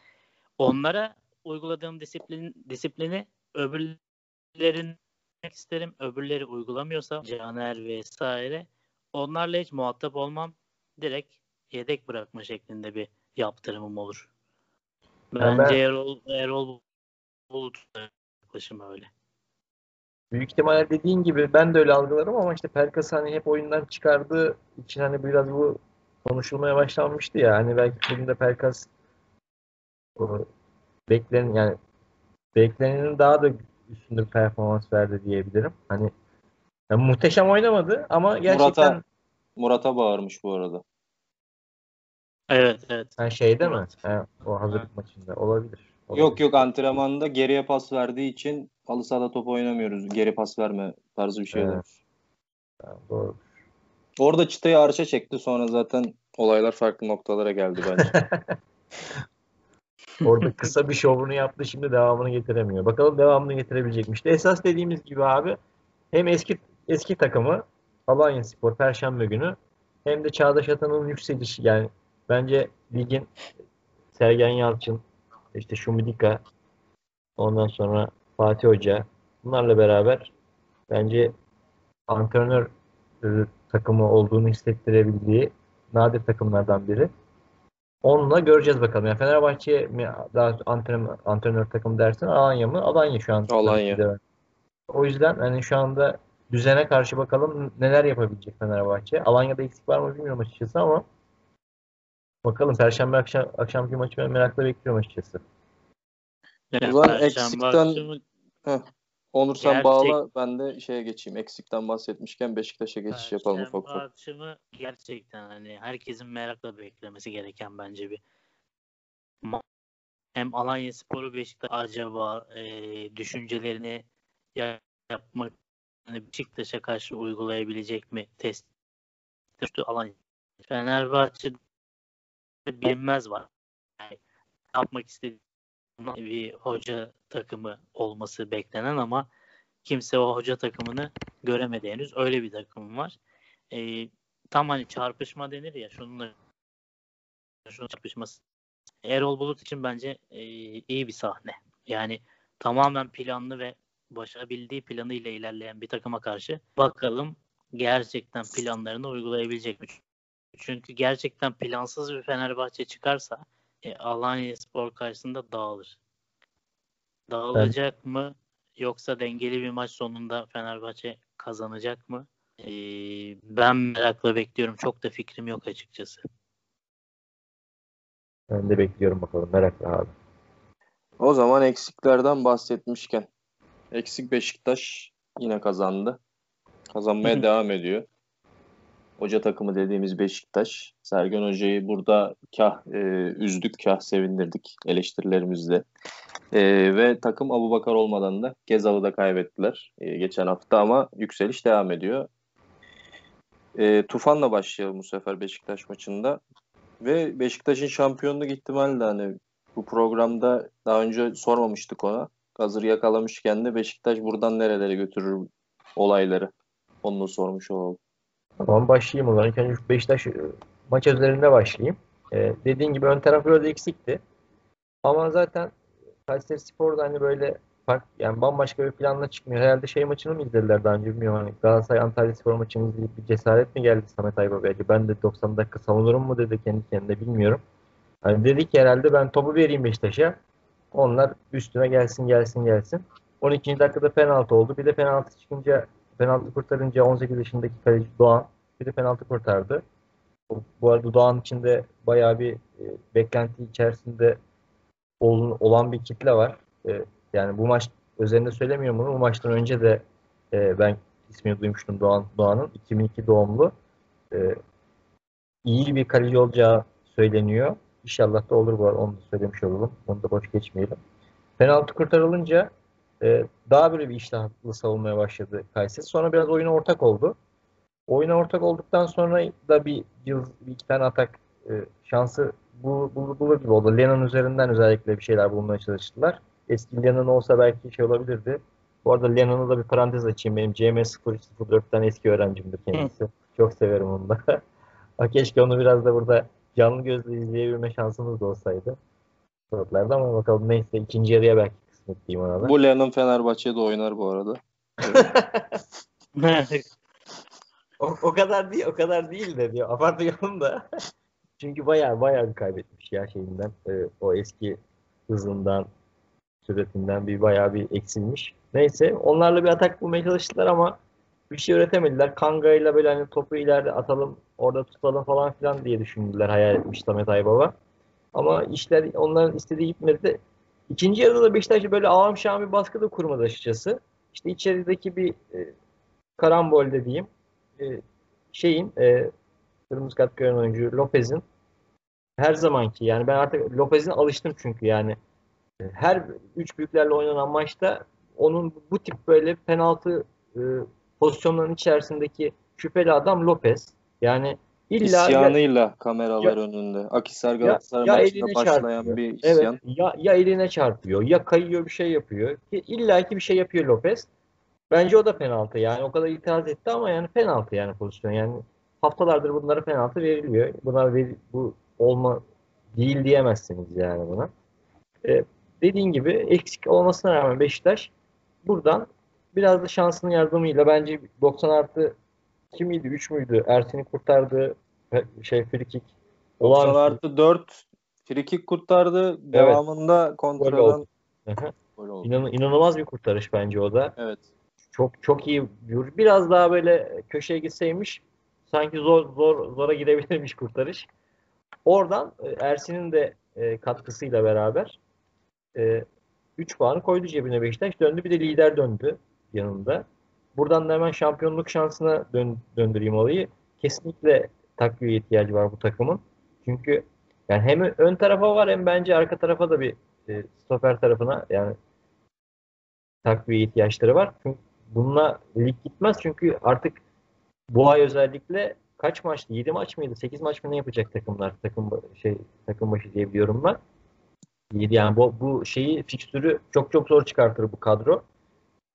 Onlara uyguladığım disiplin disiplini öbürlerin isterim. Öbürleri uygulamıyorsa Caner vesaire onlarla hiç muhatap olmam. Direkt yedek bırakma şeklinde bir yaptırımım olur. Bence ben- Erol, Erol Bulut yaklaşım öyle. Büyük ihtimalle dediğin gibi ben de öyle algılarım ama işte Pelkas hani hep oyundan çıkardığı için hani biraz bu konuşulmaya başlanmıştı ya. Hani belki bugün de Pelkas beklenen yani beklenenin daha da üstünde bir performans verdi diyebilirim. Hani yani muhteşem oynamadı ama gerçekten Murat'a Murat'a bağırmış bu arada. Evet evet. ha, şeyde mi? Ha, o hazırlık maçında olabilir. Yok Olabilir. yok antrenmanda geriye pas verdiği için halı sahada top oynamıyoruz. Geri pas verme tarzı bir şey Evet. Ha, doğru. Orada çıtayı arşa çekti sonra zaten olaylar farklı noktalara geldi bence. Orada kısa bir şovunu yaptı şimdi devamını getiremiyor. Bakalım devamını getirebilecekmiş. De esas dediğimiz gibi abi hem eski eski takımı Alanya Spor Perşembe günü hem de Çağdaş Atan'ın yükselişi yani bence ligin Sergen Yalçın işte Şumidika Ondan sonra Fatih Hoca. Bunlarla beraber bence antrenör e, takımı olduğunu hissettirebildiği nadir takımlardan biri. Onunla göreceğiz bakalım. Yani Fenerbahçe mi daha antrenör, antrenör takım dersin Alanya mı? Alanya şu an. Alanya. O yüzden hani şu anda düzene karşı bakalım neler yapabilecek Fenerbahçe. Alanya'da eksik var mı bilmiyorum açıkçası ama bakalım Perşembe akşam akşamki maçı ben merakla bekliyorum açıkçası. Zaman Perşembe eksikten- akşamı Onur sen Gerçek- bağla ben de şeye geçeyim. Eksikten bahsetmişken Beşiktaş'a geçiş yapalım ufak Perşembe ufak. akşamı gerçekten hani herkesin merakla beklemesi gereken bence bir hem Alanya Sporu Beşiktaş acaba e, düşüncelerini ya- yapmak hani Beşiktaş'a karşı uygulayabilecek mi test Alanya. Fenerbahçe bilinmez var. Yani yapmak istediği bir hoca takımı olması beklenen ama kimse o hoca takımını göremedi henüz. Öyle bir takım var. Ee, tam hani çarpışma denir ya şununla şunun çarpışması. Erol Bulut için bence e, iyi bir sahne. Yani tamamen planlı ve başarabildiği planıyla ilerleyen bir takıma karşı bakalım gerçekten planlarını uygulayabilecek mi? Çünkü gerçekten plansız bir Fenerbahçe çıkarsa e, Alanya Spor karşısında dağılır. Dağılacak mı yoksa dengeli bir maç sonunda Fenerbahçe kazanacak mı? E, ben merakla bekliyorum. Çok da fikrim yok açıkçası. Ben de bekliyorum bakalım merakla abi. O zaman eksiklerden bahsetmişken. Eksik Beşiktaş yine kazandı. Kazanmaya devam ediyor. Hoca takımı dediğimiz Beşiktaş. Sergen Hoca'yı burada kah e, üzdük, kah sevindirdik eleştirilerimizle. E, ve takım Abubakar olmadan da Gezal'ı da kaybettiler e, geçen hafta ama yükseliş devam ediyor. E, Tufan'la başlayalım bu sefer Beşiktaş maçında. Ve Beşiktaş'ın şampiyonluk ihtimali de hani bu programda daha önce sormamıştık ona. Hazır yakalamışken de Beşiktaş buradan nerelere götürür olayları. Onu sormuş olalım. Tamam başlayayım o zaman. İlk Beşiktaş maç üzerinde başlayayım. Ee, dediğin gibi ön taraf biraz eksikti. Ama zaten Kayseri Spor'da hani böyle fark, yani bambaşka bir planla çıkmıyor. Herhalde şey maçını mı izlediler daha önce bilmiyorum. Hani Galatasaray Antalya Spor maçını izleyip bir cesaret mi geldi Samet Aybaba'ya? Ben de 90 dakika savunurum mu dedi kendi kendine bilmiyorum. Hani dedi ki herhalde ben topu vereyim Beşiktaş'a. Onlar üstüne gelsin gelsin gelsin. 12. dakikada penaltı oldu. Bir de penaltı çıkınca penaltı kurtarınca 18 yaşındaki kaleci Doğan bir de penaltı kurtardı. Bu, arada Doğan içinde bayağı bir e, beklenti içerisinde olun, olan bir kitle var. E, yani bu maç özelinde söylemiyorum bunu. Bu maçtan önce de e, ben ismini duymuştum Doğan Doğan'ın 2002 doğumlu. E, iyi bir kaleci olacağı söyleniyor. İnşallah da olur bu arada. Onu da söylemiş olalım. Onu da boş geçmeyelim. Penaltı kurtarılınca e, daha böyle bir iştahlı savunmaya başladı Kayseri. Sonra biraz oyuna ortak oldu. Oyuna ortak olduktan sonra da bir, yıl, bir iki tane atak e, şansı bul, bul, bulur gibi oldu. Lennon üzerinden özellikle bir şeyler bulmaya çalıştılar. Eski Lennon olsa belki şey olabilirdi. Bu arada Lennon'u da bir parantez açayım. Benim CM0304'ten eski öğrencimdir kendisi. Çok severim onu da. Keşke onu biraz da burada canlı gözle izleyebilme şansımız da olsaydı. Sorutlarda ama bakalım neyse ikinci yarıya belki kısmet diyeyim ona da. Bu Lennon Fenerbahçe'de oynar bu arada. O, o kadar değil, o kadar değil de diyor. Abartıyorum da. Çünkü bayağı bayağı bir kaybetmiş ya şeyinden. e, o eski hızından, süratinden bir bayağı bir eksilmiş. Neyse onlarla bir atak bulmaya çalıştılar ama bir şey üretemediler. Kanga ile böyle hani topu ileride atalım, orada tutalım falan filan diye düşündüler, hayal etmiş Samet Aybaba. Ama işler onların istediği gitmedi. İkinci yarıda da Beşiktaş böyle ağam şahım bir baskı da kurmadı açıkçası. İşte içerideki bir e, karambol dediğim e, şeyin e, kırmızı kart gören oyuncu Lopez'in her zamanki yani ben artık Lopez'in alıştım çünkü yani her üç büyüklerle oynanan maçta onun bu tip böyle penaltı e, pozisyonların içerisindeki şüpheli adam Lopez. Yani illa İsyanıyla kameralar önünde. Akisar Galatasaray ya maçında başlayan çarpıyor. bir Evet, isyan. ya, ya eline çarpıyor, ya kayıyor bir şey yapıyor. Ki İlla ki bir şey yapıyor Lopez. Bence o da penaltı. Yani o kadar itiraz etti ama yani penaltı yani pozisyon. Yani haftalardır bunlara penaltı veriliyor. Buna ver, bu olma değil diyemezsiniz yani buna. E, dediğin gibi eksik olmasına rağmen Beşiktaş buradan biraz da şansının yardımıyla bence 90 artı 2 miydi 3 müydü? Ersin'i kurtardı şey frikik. 90 artı 4 frikik kurtardı. Devamında kontradan gol oldu. İnan, inanılmaz bir kurtarış bence o da. Evet. Çok çok iyi. Biraz daha böyle köşeye gitseymiş sanki zor zor zora gidebilirmiş kurtarış. Oradan e, Ersin'in de e, katkısıyla beraber 3 e, puanı koydu cebine Beşiktaş. Döndü bir de lider döndü yanında. Buradan da hemen şampiyonluk şansına dön, döndüreyim olayı. Kesinlikle takviye ihtiyacı var bu takımın. Çünkü yani hem ön tarafa var hem bence arka tarafa da bir e, stoper tarafına yani takviye ihtiyaçları var. Çünkü bununla lig gitmez çünkü artık bu ay özellikle kaç maçtı? 7 maç mıydı? 8 maç mı ne yapacak takımlar? Takım şey takım başı diye biliyorum ben. 7 yani bu, bu şeyi fikstürü çok çok zor çıkartır bu kadro.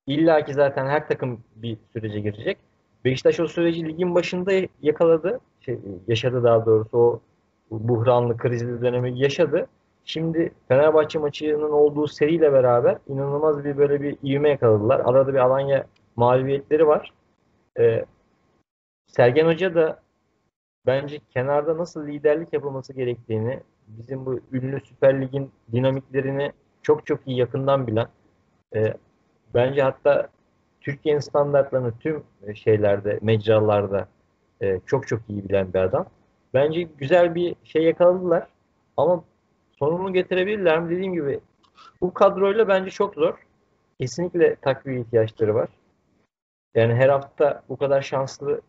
İlla ki zaten her takım bir sürece girecek. Beşiktaş o süreci ligin başında yakaladı. Şey, yaşadı daha doğrusu o buhranlı, krizli dönemi yaşadı. Şimdi Fenerbahçe maçının olduğu seriyle beraber inanılmaz bir böyle bir ivme yakaladılar. Arada bir Alanya mağlubiyetleri var. Ee, Sergen Hoca da bence kenarda nasıl liderlik yapılması gerektiğini, bizim bu ünlü Süper Lig'in dinamiklerini çok çok iyi yakından bilen, e, bence hatta Türkiye'nin standartlarını tüm şeylerde, mecralarda e, çok çok iyi bilen bir adam. Bence güzel bir şey yakaladılar. Ama sonunu getirebilirler mi? Dediğim gibi bu kadroyla bence çok zor. Kesinlikle takviye ihtiyaçları var. Yani her hafta bu kadar şanslı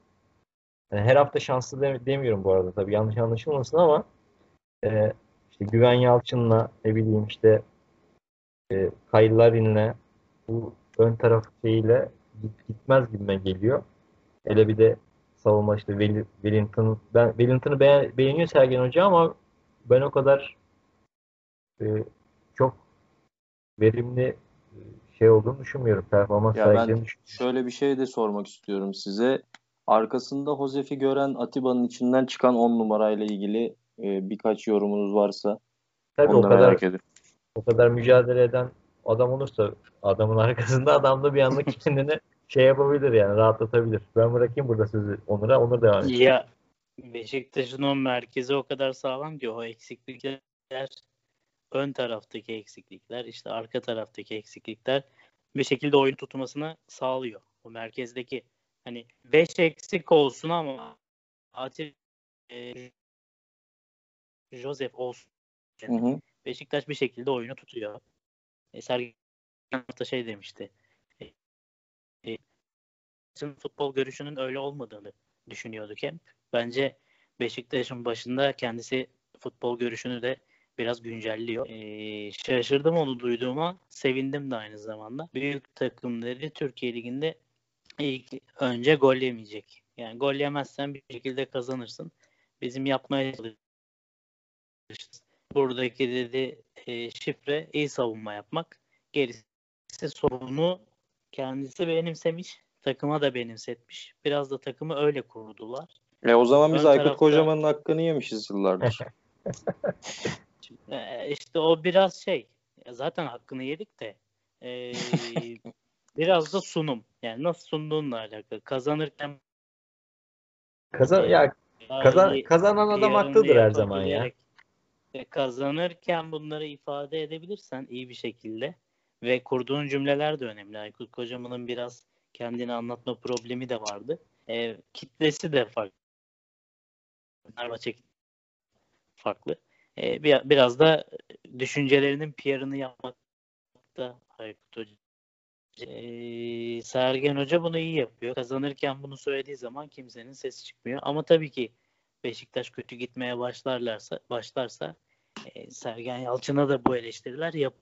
yani her hafta şanslı demiyorum bu arada tabii yanlış anlaşılmasın ama e, işte Güven Yalçın'la ne bileyim işte e, Kayılarin'le bu ön taraf şeyiyle gitmez gibime geliyor. Hele bir de savunma işte Wellington ben Wellington'ı beğen, beğeniyor Sergen Hoca ama ben o kadar e, çok verimli e, şey olduğunu düşünmüyorum. Performans ya ben şöyle bir şey de sormak istiyorum size. Arkasında Josef'i gören Atiba'nın içinden çıkan 10 numarayla ilgili e, birkaç yorumunuz varsa Tabii o kadar, o kadar mücadele eden adam olursa adamın arkasında adam da bir anda kendini şey yapabilir yani rahatlatabilir. Ben bırakayım burada sözü Onur'a. Onur devam etsin. Ya Beşiktaş'ın o merkezi o kadar sağlam ki o eksiklikler ön taraftaki eksiklikler işte arka taraftaki eksiklikler bir şekilde oyun tutmasını sağlıyor. O merkezdeki hani 5 eksik olsun ama Atif e, Joseph olsun. Hı hı. Beşiktaş bir şekilde oyunu tutuyor. E, Sergen hafta şey demişti. E, e, futbol görüşünün öyle olmadığını düşünüyorduk hep. Bence Beşiktaş'ın başında kendisi futbol görüşünü de biraz güncelliyor. Ee, şaşırdım onu duyduğuma. Sevindim de aynı zamanda. Büyük takımları Türkiye Ligi'nde ilk önce gol yemeyecek. Yani gol yemezsen bir şekilde kazanırsın. Bizim yapmaya çalıştığımız buradaki dedi e, şifre iyi savunma yapmak. Gerisi sorunu kendisi benimsemiş. Takıma da benimsetmiş. Biraz da takımı öyle kurdular. E o zaman biz Ön Aykut tarafta... Kocaman'ın hakkını yemişiz yıllardır. e, işte o biraz şey. Zaten hakkını yedik de e, biraz da sunum. Yani nasıl sunduğunla alakalı. Kazanırken Kazan ya kazan, kazanan adam haklıdır her zaman ya. Kazanırken bunları ifade edebilirsen iyi bir şekilde ve kurduğun cümleler de önemli. Aykut Kocaman'ın biraz kendini anlatma problemi de vardı. E, kitlesi de farklı. Fenerbahçe farklı. E, bir, biraz da düşüncelerinin PR'ını yapmakta Aykut Hoca. E, Sergen Hoca bunu iyi yapıyor. Kazanırken bunu söylediği zaman kimsenin sesi çıkmıyor. Ama tabii ki Beşiktaş kötü gitmeye başlarlarsa başlarsa e, Sergen Yalçın'a da bu eleştiriler yap.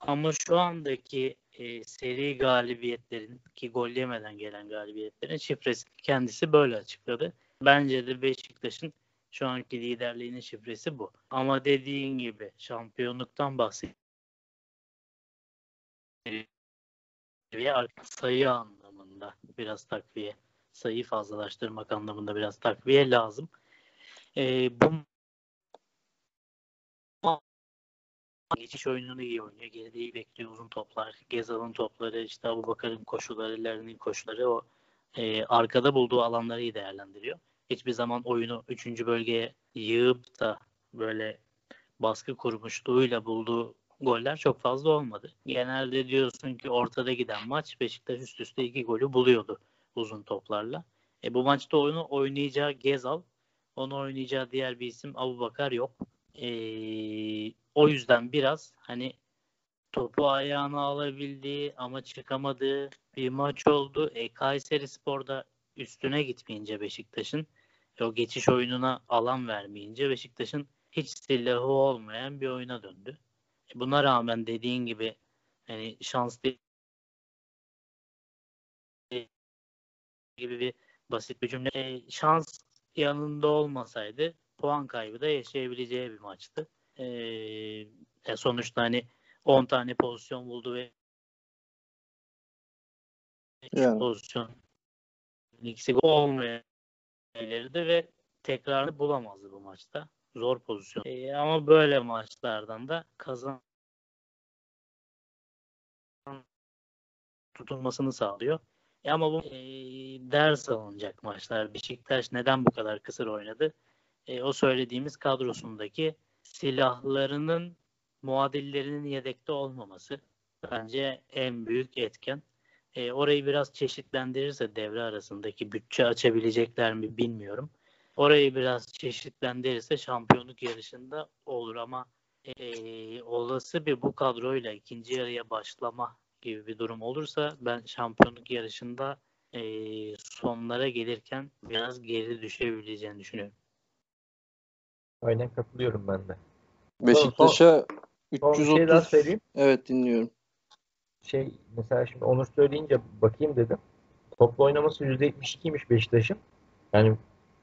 Ama şu andaki e, seri galibiyetlerin ki gol yemeden gelen galibiyetlerin şifresi kendisi böyle açıkladı. Bence de Beşiktaş'ın şu anki liderliğinin şifresi bu. Ama dediğin gibi şampiyonluktan bahsediyor. sayı anlamında biraz takviye, sayı fazlalaştırmak anlamında biraz takviye lazım. Ee, bu geçiş oyununu iyi oynuyor. Geride iyi bekliyor uzun toplar. Gezal'ın topları, işte Abubakar'ın koşuları, Larin'in koşuları o e, arkada bulduğu alanları iyi değerlendiriyor. Hiçbir zaman oyunu 3. bölgeye yığıp da böyle baskı kurmuşluğuyla bulduğu goller çok fazla olmadı. Genelde diyorsun ki ortada giden maç Beşiktaş üst üste iki golü buluyordu uzun toplarla. E, bu maçta oyunu oynayacağı Gezal, onu oynayacağı diğer bir isim Abubakar yok. E, o yüzden biraz hani topu ayağına alabildiği ama çıkamadığı bir maç oldu. E, Kayseri Spor'da üstüne gitmeyince Beşiktaş'ın o geçiş oyununa alan vermeyince Beşiktaş'ın hiç silahı olmayan bir oyuna döndü. Buna rağmen dediğin gibi hani şans gibi bir basit bir cümle. E, şans yanında olmasaydı puan kaybı da yaşayabileceği bir maçtı. E, e, sonuçta hani 10 tane pozisyon buldu ve Yani. pozisyon ikisi gol olmayabilirdi ve tekrarını bulamazdı bu maçta. Zor pozisyon. E, ama böyle maçlardan da kazan tutulmasını sağlıyor. E ama bu e, ders alınacak maçlar. Beşiktaş neden bu kadar kısır oynadı? E, o söylediğimiz kadrosundaki silahlarının muadillerinin yedekte olmaması bence en büyük etken. E, orayı biraz çeşitlendirirse devre arasındaki bütçe açabilecekler mi bilmiyorum. Orayı biraz çeşitlendirirse şampiyonluk yarışında olur ama e, olası bir bu kadroyla ikinci yarıya başlama gibi bir durum olursa ben şampiyonluk yarışında e, sonlara gelirken biraz geri düşebileceğini düşünüyorum. Aynen katılıyorum ben de. Beşiktaş'a Son bir 330 şey daha söyleyeyim. Evet dinliyorum. Şey mesela şimdi Onur söyleyince bakayım dedim. Toplu oynaması %72'ymiş Beşiktaş'ın. Yani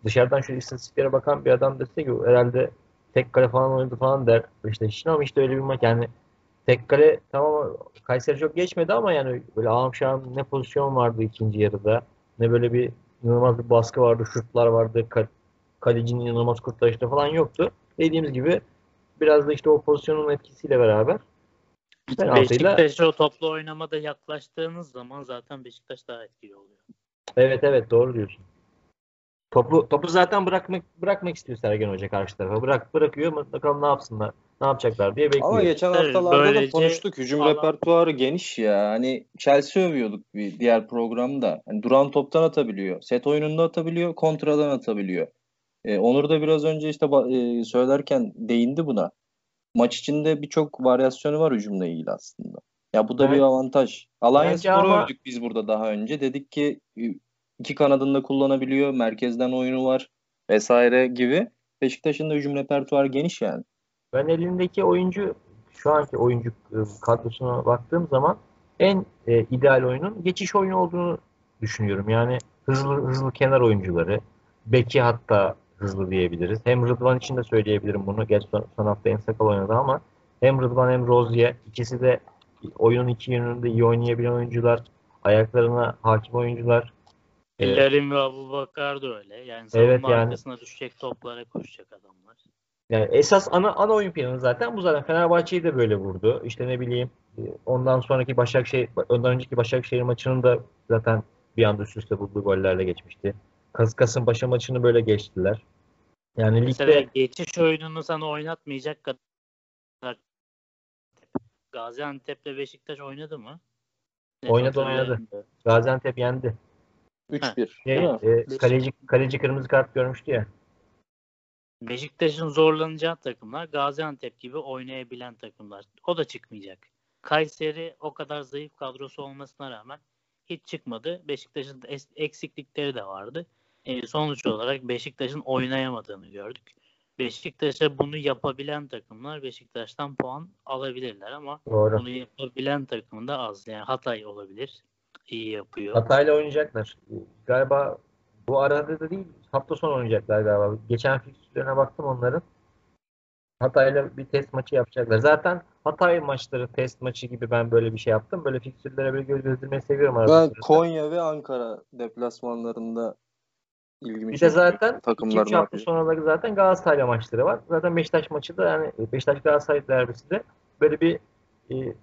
dışarıdan şu istatistiklere bakan bir adam dese ki herhalde tek kale falan oynadı falan der Beşiktaş için ama işte öyle bir maç yani tek kale tamam Kayseri çok geçmedi ama yani böyle ağam ne pozisyon vardı ikinci yarıda ne böyle bir inanılmaz bir baskı vardı şutlar vardı ka- kalecinin inanılmaz kurtarışları falan yoktu. Dediğimiz gibi biraz da işte o pozisyonun etkisiyle beraber penaltıyla Beşiktaş'a o toplu oynamada yaklaştığınız zaman zaten Beşiktaş daha etkili oluyor. Evet evet doğru diyorsun. Topu topu zaten bırakmak bırakmak istiyor Sergen Hoca karşı tarafa. Bırak bırakıyor ama bakalım ne yapsınlar. Ne yapacaklar diye bekliyor. Ama geçen haftalarda da böylece konuştuk. Hücum alan- repertuarı geniş ya. Hani Chelsea övüyorduk bir diğer programda. Hani duran toptan atabiliyor. Set oyununda atabiliyor. Kontradan atabiliyor. Ee, Onur da biraz önce işte e, söylerken değindi buna. Maç içinde birçok varyasyonu var hücumla ilgili aslında. Ya bu da Evet. bir avantaj. Alanya Bence Spor'u ama- övdük biz burada daha önce. Dedik ki iki kanadında kullanabiliyor. Merkezden oyunu var vesaire gibi. Beşiktaş'ın da hücum repertuarı geniş yani. Ben elindeki oyuncu şu anki oyuncu e, kadrosuna baktığım zaman en e, ideal oyunun geçiş oyunu olduğunu düşünüyorum. Yani hızlı hızlı kenar oyuncuları, beki hatta hızlı diyebiliriz. Hem Rıdvan için de söyleyebilirim bunu. Geç son, son hafta en sakal oynadı ama hem Rıdvan hem Rozier ikisi de oyunun iki yönünde iyi oynayabilen oyuncular, ayaklarına hakim oyuncular. E, Larin ve Abubakar da öyle. Yani savunma Evet, yani- arkasına düşecek toplara koşacak adamlar. Yani esas ana ana oyun planı zaten bu zaten Fenerbahçe'yi de böyle vurdu. İşte ne bileyim e, ondan sonraki Başakşehir ondan önceki Başakşehir maçının da zaten bir anda üst üste bulduğu gollerle geçmişti. Kas Kasımpaşa maçını böyle geçtiler. Yani Mesela ligde geçiş oyununu sana oynatmayacak kadar Gaziantep'le Beşiktaş oynadı mı? Net Oynadı, hatırlayamıyorum. Gaziantep yendi. 3-1. Şey, değil mi? e, kaleci kaleci kırmızı kart görmüştü ya. Beşiktaş'ın zorlanacağı takımlar Gaziantep gibi oynayabilen takımlar. O da çıkmayacak. Kayseri o kadar zayıf kadrosu olmasına rağmen hiç çıkmadı. Beşiktaş'ın es- eksiklikleri de vardı. E, sonuç olarak Beşiktaş'ın oynayamadığını gördük. Beşiktaş'a bunu yapabilen takımlar Beşiktaş'tan puan alabilirler ama Doğru. bunu yapabilen takım da az. Yani Hatay olabilir. İyi yapıyor. Hatay'la oynayacaklar. Galiba bu arada da değil hafta sonu oynayacaklar galiba. Geçen fikstürlerine baktım onların. Hatay'la bir test maçı yapacaklar. Zaten Hatay maçları test maçı gibi ben böyle bir şey yaptım. Böyle fikstürlere böyle göz gezdirmeyi seviyorum arada Ben sırada. Konya ve Ankara deplasmanlarında ilgimi Bir de zaten takımların 2-3 hafta sonraları zaten Galatasaray'la maçları var. Zaten Beşiktaş maçı da yani Beşiktaş Galatasaray derbisi de böyle bir e,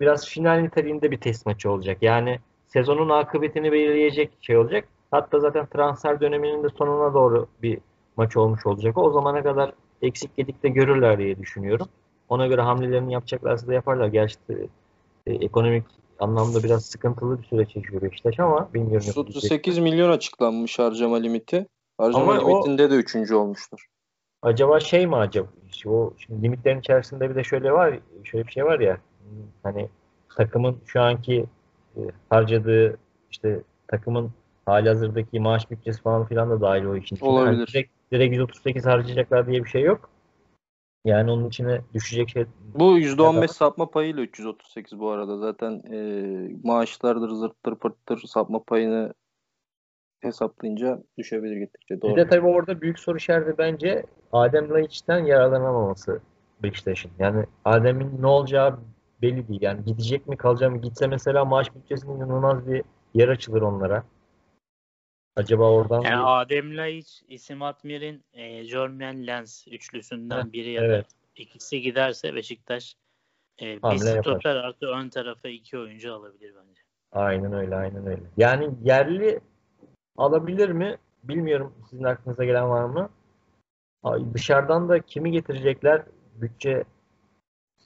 biraz final niteliğinde bir test maçı olacak. Yani sezonun akıbetini belirleyecek şey olacak. Hatta zaten transfer döneminin de sonuna doğru bir maç olmuş olacak. O zamana kadar eksik gedikte görürler diye düşünüyorum. Ona göre hamlelerini yapacaklarsa da yaparlar. Gerçi e, ekonomik anlamda biraz sıkıntılı bir süreç yaşıyor Beşiktaş ama bilmiyorum. yapabilecek. 38 milyon açıklanmış harcama limiti. Harcama Ama o- limitinde de üçüncü olmuştur. Acaba şey mi acaba? İşte o şimdi limitlerin içerisinde bir de şöyle var, şöyle bir şey var ya. Hani takımın şu anki e, harcadığı işte takımın halihazırdaki maaş bütçesi falan filan da dahil o işin içine. Olabilir. Hani direkt, direkt 138 harcayacaklar diye bir şey yok. Yani onun içine düşecek şey Bu %15 Evet. sapma payıyla 338 bu arada. Zaten e, maaşlardır, zırttır, pırttır sapma payını hesaplayınca düşebilir gittikçe. Bir Doğru. de tabii orada büyük soru işareti bence Adem Laiç'ten yararlanamaması Beşiktaş'ın. Yani Adem'in ne olacağı belli değil. Yani gidecek mi kalacak mı? Gitse mesela maaş bütçesinde inanılmaz bir yer açılır onlara. Acaba oradan Yani bir- Adem Laiç, İsim Atmir'in e, Jormen Lens üçlüsünden biri ya evet. da ikisi giderse Beşiktaş e, bir Hamle yapar. stoper artı ön tarafa iki oyuncu alabilir bence. Aynen öyle, aynen öyle. Yani yerli alabilir mi? Bilmiyorum. Sizin aklınıza gelen var mı? Ay, Dışarıdan da kimi getirecekler? Bütçesi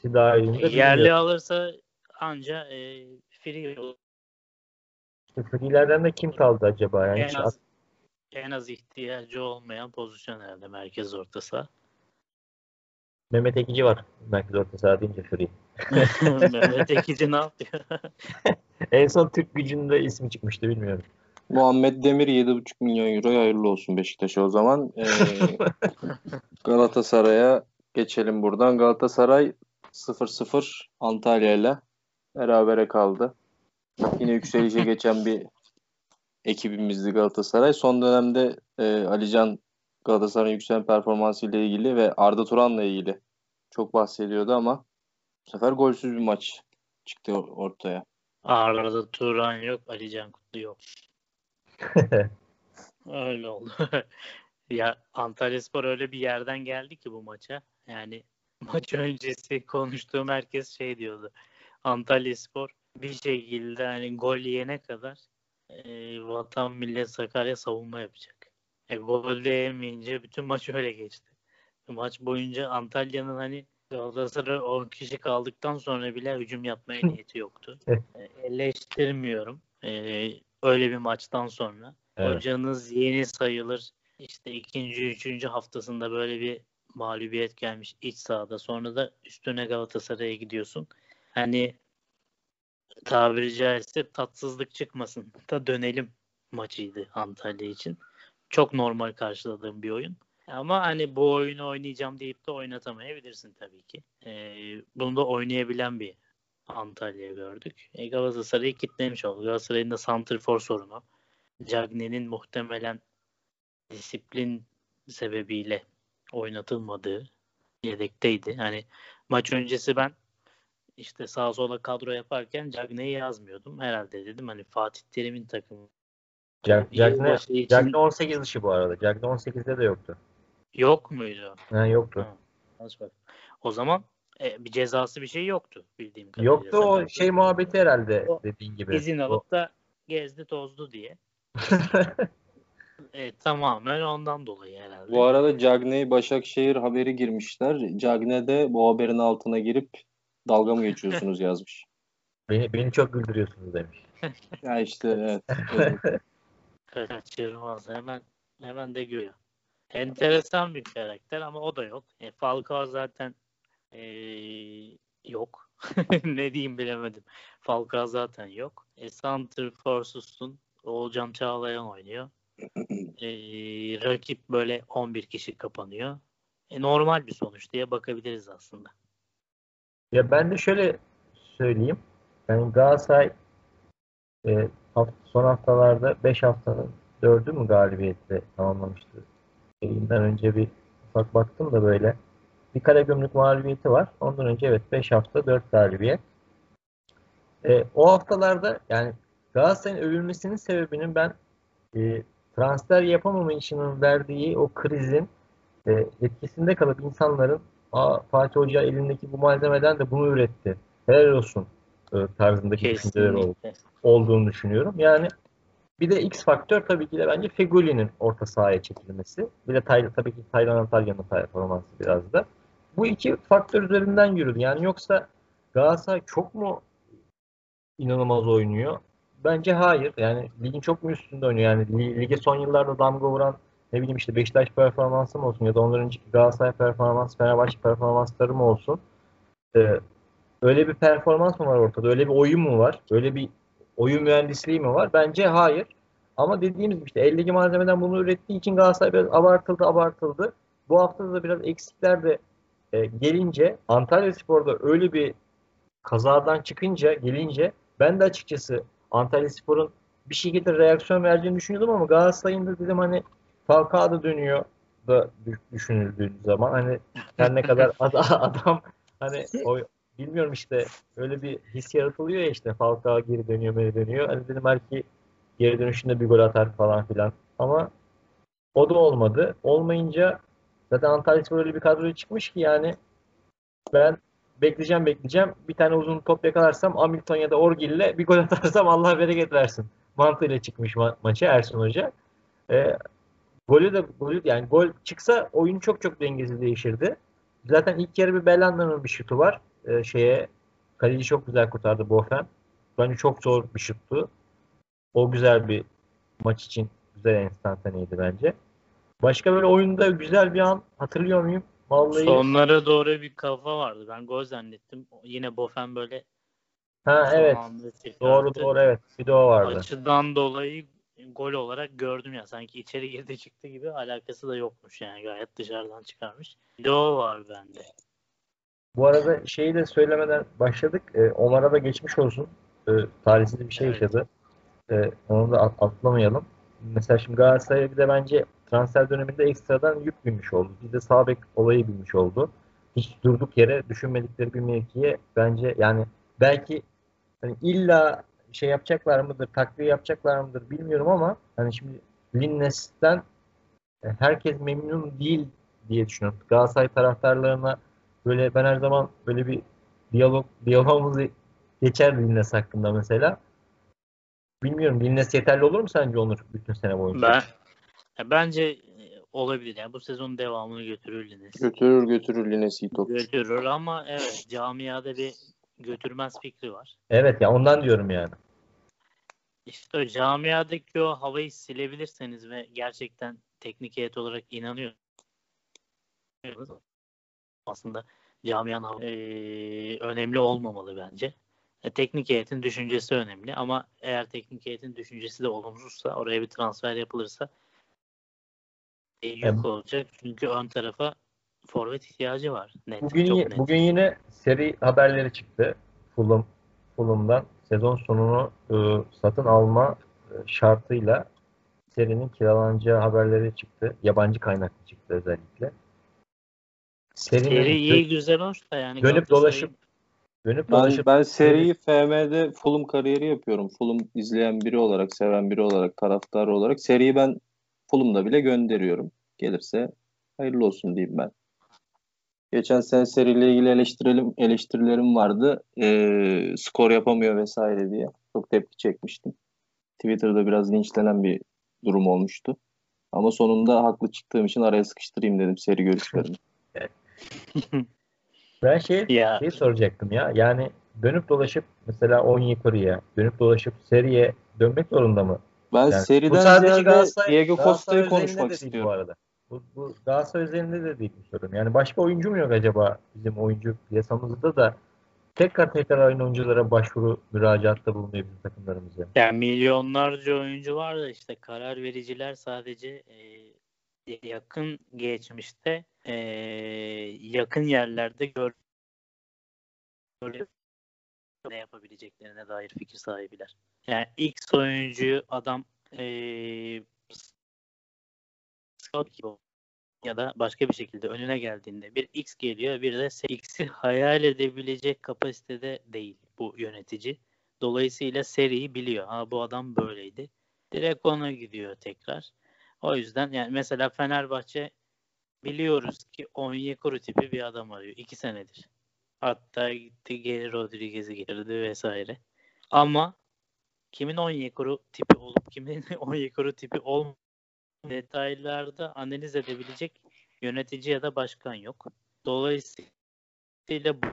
dahilinde Yerli bilmiyorum. alırsa anca e, free. İşte free'lerden de kim kaldı acaba? Yani en az en az ihtiyacı olmayan pozisyon herhalde merkez orta saha. Mehmet Ekici var. Merkez orta saha deyince free. Mehmet Ekici ne yapıyor? En son Türk gücünde ismi çıkmıştı bilmiyorum. Muhammed Demir 7,5 milyon euroya hayırlı olsun Beşiktaş'a o zaman. Ee, Galatasaray'a geçelim buradan. Galatasaray 0-0 Antalya ile berabere kaldı. Yine yükselişe geçen bir ekibimizdi Galatasaray. Son dönemde e, Alican Galatasaray'ın yükselen performansı ile ilgili ve Arda Turan'la ilgili çok bahsediyordu ama bu sefer golsüz bir maç çıktı or- ortaya. Arada Turan yok, Ali Can Kutlu yok. Öyle oldu. ya Antalyaspor öyle bir yerden geldi ki bu maça. Yani maç öncesi konuştuğum herkes şey diyordu. Antalyaspor bir şekilde hani gol yiyene kadar e, Vatan Millet Sakarya savunma yapacak. E, gol de yemeyince bütün maç öyle geçti. Maç boyunca Antalya'nın hani Galatasaray 10 kişi kaldıktan sonra bile hücum yapmaya niyeti yoktu. E, eleştirmiyorum. E, öyle bir maçtan sonra. Evet. Hocanız yeni sayılır. İşte ikinci, üçüncü haftasında böyle bir mağlubiyet gelmiş iç sahada. Sonra da üstüne Galatasaray'a gidiyorsun. Hani tabiri caizse tatsızlık çıkmasın da dönelim maçıydı Antalya için. Çok normal karşıladığım bir oyun. Ama hani bu oyunu oynayacağım deyip de oynatamayabilirsin tabii ki. Ee, bunu da oynayabilen bir Antalya gördük. E, Galatasaray'ı kitlemiş oldu. Galatasaray'ın da santrfor sorunu. Cagney'in muhtemelen disiplin sebebiyle oynatılmadığı yedekteydi. Hani maç öncesi ben işte sağa sola kadro yaparken Cagney'i yazmıyordum. Herhalde dedim hani Fatih Terim'in takımı. Yılbaşı için Jackne 18 dışı bu arada. Jackne 18'de de yoktu. yok muydu? Ha, yoktu. Ha. O zaman e, bir cezası bir şey yoktu bildiğim kadarıyla. Yoktu o Sakarya. şey muhabbeti herhalde O dediğin gibi. İzin O- alıp da gezdi tozdu diye. E, tamamen ondan dolayı herhalde. Bu arada Cagney Başakşehir haberi girmişler. Cagney de bu haberin altına girip dalga mı geçiyorsunuz yazmış. beni, beni çok güldürüyorsunuz demiş. Ya işte evet. evet. kaçırmaz. Hemen hemen de görüyor. Enteresan bir karakter ama o da yok. E, Falcao zaten e, yok. ne diyeyim bilemedim. Falcao zaten yok. E, Center Force'sun Oğulcan Çağlayan oynuyor. E, rakip böyle 11 kişi kapanıyor. E, normal bir sonuç diye bakabiliriz aslında. Ya ben de şöyle söyleyeyim. Yani Galatasaray e, haft- son haftalarda 5 haftanın 4'ü mü galibiyetle tamamlamıştı. Yayından önce bir ufak baktım da böyle. Bir kare gümrük mağlubiyeti var. Ondan önce evet 5 hafta 4 galibiyet. E, o haftalarda yani Galatasaray'ın övülmesinin sebebinin ben e, transfer yapamamayışının verdiği o krizin e, etkisinde kalıp insanların Aa, Fatih Hoca elindeki bu malzemeden de bunu üretti. Helal olsun e, tarzındaki düşünceler oldu, olduğunu düşünüyorum. Yani bir de X faktör tabii ki de bence Fegoli'nin orta sahaya çekilmesi. Bir de Tay, tabii ki Taylan Antalya'nın performansı biraz da. Bu iki faktör üzerinden yürüdü. Yani yoksa Galatasaray çok mu inanılmaz oynuyor? Bence hayır. Yani ligin çok mu üstünde oynuyor? Yani li- lige son yıllarda damga vuran ne bileyim işte Beşiktaş performansı mı olsun ya da önceki Galatasaray performansı, Fenerbahçe performansları mı olsun? Ee, öyle bir performans mı var ortada? Öyle bir oyun mu var? Öyle bir oyun mühendisliği mi var? Bence hayır. Ama dediğimiz gibi işte eldeki malzemeden bunu ürettiği için Galatasaray biraz abartıldı abartıldı. Bu hafta da biraz eksikler de e, gelince Antalya Spor'da öyle bir kazadan çıkınca gelince ben de açıkçası Antalya Spor'un bir şekilde reaksiyon vereceğini düşünüyordum ama Galatasaray'ın da dedim hani Falcao da dönüyor da düş- düşünüldüğü zaman hani her ne kadar ad- adam hani o bilmiyorum işte öyle bir his yaratılıyor ya işte Falcao geri dönüyor geri dönüyor. Hani dedim belki geri dönüşünde bir gol atar falan filan. Ama o da olmadı. Olmayınca zaten Antalya Spor öyle bir kadroya çıkmış ki yani ben bekleyeceğim bekleyeceğim. Bir tane uzun top yakalarsam Hamilton ya da Orgil'le bir gol atarsam Allah bereket versin. Mantığıyla çıkmış ma- maça Ersun Hoca. Ee, golü de golü yani gol çıksa oyun çok çok dengesi değişirdi. Zaten ilk yarı bir Belhanda'nın bir şutu var. Ee, şeye kaleci çok güzel kurtardı Bofen. Bence çok zor bir şuttu. O güzel bir maç için güzel enstantaneydi bence. Başka böyle oyunda güzel bir an hatırlıyor muyum? Vallahi Sonlara doğru bir kafa vardı. Ben gol zannettim. Yine Bofen böyle ha evet. Doğru doğru evet. Bir de o vardı. Açıdan dolayı gol olarak gördüm ya. Sanki içeri girdi çıktı gibi alakası da yokmuş yani. Gayet dışarıdan çıkarmış. Bir o var bende. Bu arada şeyi de söylemeden başladık. Ee, Omar'a da geçmiş olsun. Ee, talihsiz bir şey Evet. yaşadı. Ee, onu da at- atlamayalım. Mesela şimdi Galatasaray'a bir de bence transfer döneminde ekstradan yük binmiş oldu. Bir de sağ bek olayı binmiş oldu. Hiç durduk yere düşünmedikleri bir mevkiye bence yani belki hani illa şey yapacaklar mıdır, takviye yapacaklar mıdır bilmiyorum ama hani şimdi Linnes'ten e, herkes memnun değil diye düşünüyorum. Galatasaray taraftarlarına böyle ben her zaman böyle bir diyalog diyalogumuz geçer Linnes hakkında mesela. Bilmiyorum Linnes yeterli olur mu sence Onur bütün sene boyunca? Ben ya bence e, olabilir. Yani bu sezonun devamını götürür Lines. Götürür götürür Lines iyi topçu. Götürür ama evet camiada bir götürmez fikri var. Evet ya ondan diyorum yani. İşte o camiadaki o havayı silebilirseniz ve gerçekten teknik heyet olarak inanıyor. Aslında camianın eee, önemli olmamalı bence. E, teknik heyetin düşüncesi önemli ama eğer teknik heyetin düşüncesi de olumsuzsa oraya bir transfer yapılırsa e, yok Evet. olacak. Çünkü ön tarafa forvet ihtiyacı var. Net, Bugün, çok net. bugün yine seri haberleri çıktı. Fulham, Fulham'dan sezon sonunu e, satın alma e, şartıyla serinin kiralanacağı haberleri çıktı. Yabancı kaynaklı çıktı özellikle. Serinin Seri iyi güzel hoş da yani dönüp dolaşıp dönüp Ben, dolaşıp ben seriyi FM'de Fulham kariyeri yapıyorum. Fulham izleyen biri olarak, seven biri olarak, taraftar olarak. Seriyi ben Fulham'da bile gönderiyorum. Gelirse hayırlı olsun diyeyim ben. Geçen sene seriyle ilgili eleştirelim, eleştirilerim vardı. Ee, skor yapamıyor vesaire diye. Çok tepki çekmiştim. Twitter'da biraz linçlenen bir durum olmuştu. Ama sonunda haklı çıktığım için araya sıkıştırayım dedim seri görüşlerimi. ben şey ya şey soracaktım ya. Yani dönüp dolaşıp mesela Onyekuru'ya dönüp dolaşıp seriye dönmek zorunda mı? Ben Yani seriden bu sadece ziyade Diego Costa'yı konuşmak istiyorum. bu arada. Bu, bu Galatasaray üzerinde de değil bu sorun. Yani başka oyuncu mu yok acaba bizim oyuncu piyasamızda da tekrar tekrar aynı oyunculara başvuru müracaatta bulunuyor bizim takımlarımız yani. Milyonlarca oyuncu var da işte karar vericiler sadece e, yakın geçmişte e, yakın yerlerde gör- ne yapabileceklerine dair fikir sahibiler. Yani X oyuncuyu adam e, scout gibi ya da başka bir şekilde önüne geldiğinde bir X geliyor bir de X'i hayal edebilecek kapasitede değil bu yönetici. Dolayısıyla seriyi biliyor. Ha bu adam böyleydi. Direkt ona gidiyor tekrar. O yüzden yani mesela Fenerbahçe biliyoruz ki Onyekuru tipi bir adam arıyor. iki senedir. Hatta gitti geri Rodriguez'i getirdi vesaire. Ama kimin Onyekuru tipi olup kimin Onyekuru tipi olmadığı detaylarda analiz edebilecek yönetici ya da başkan yok. Dolayısıyla bu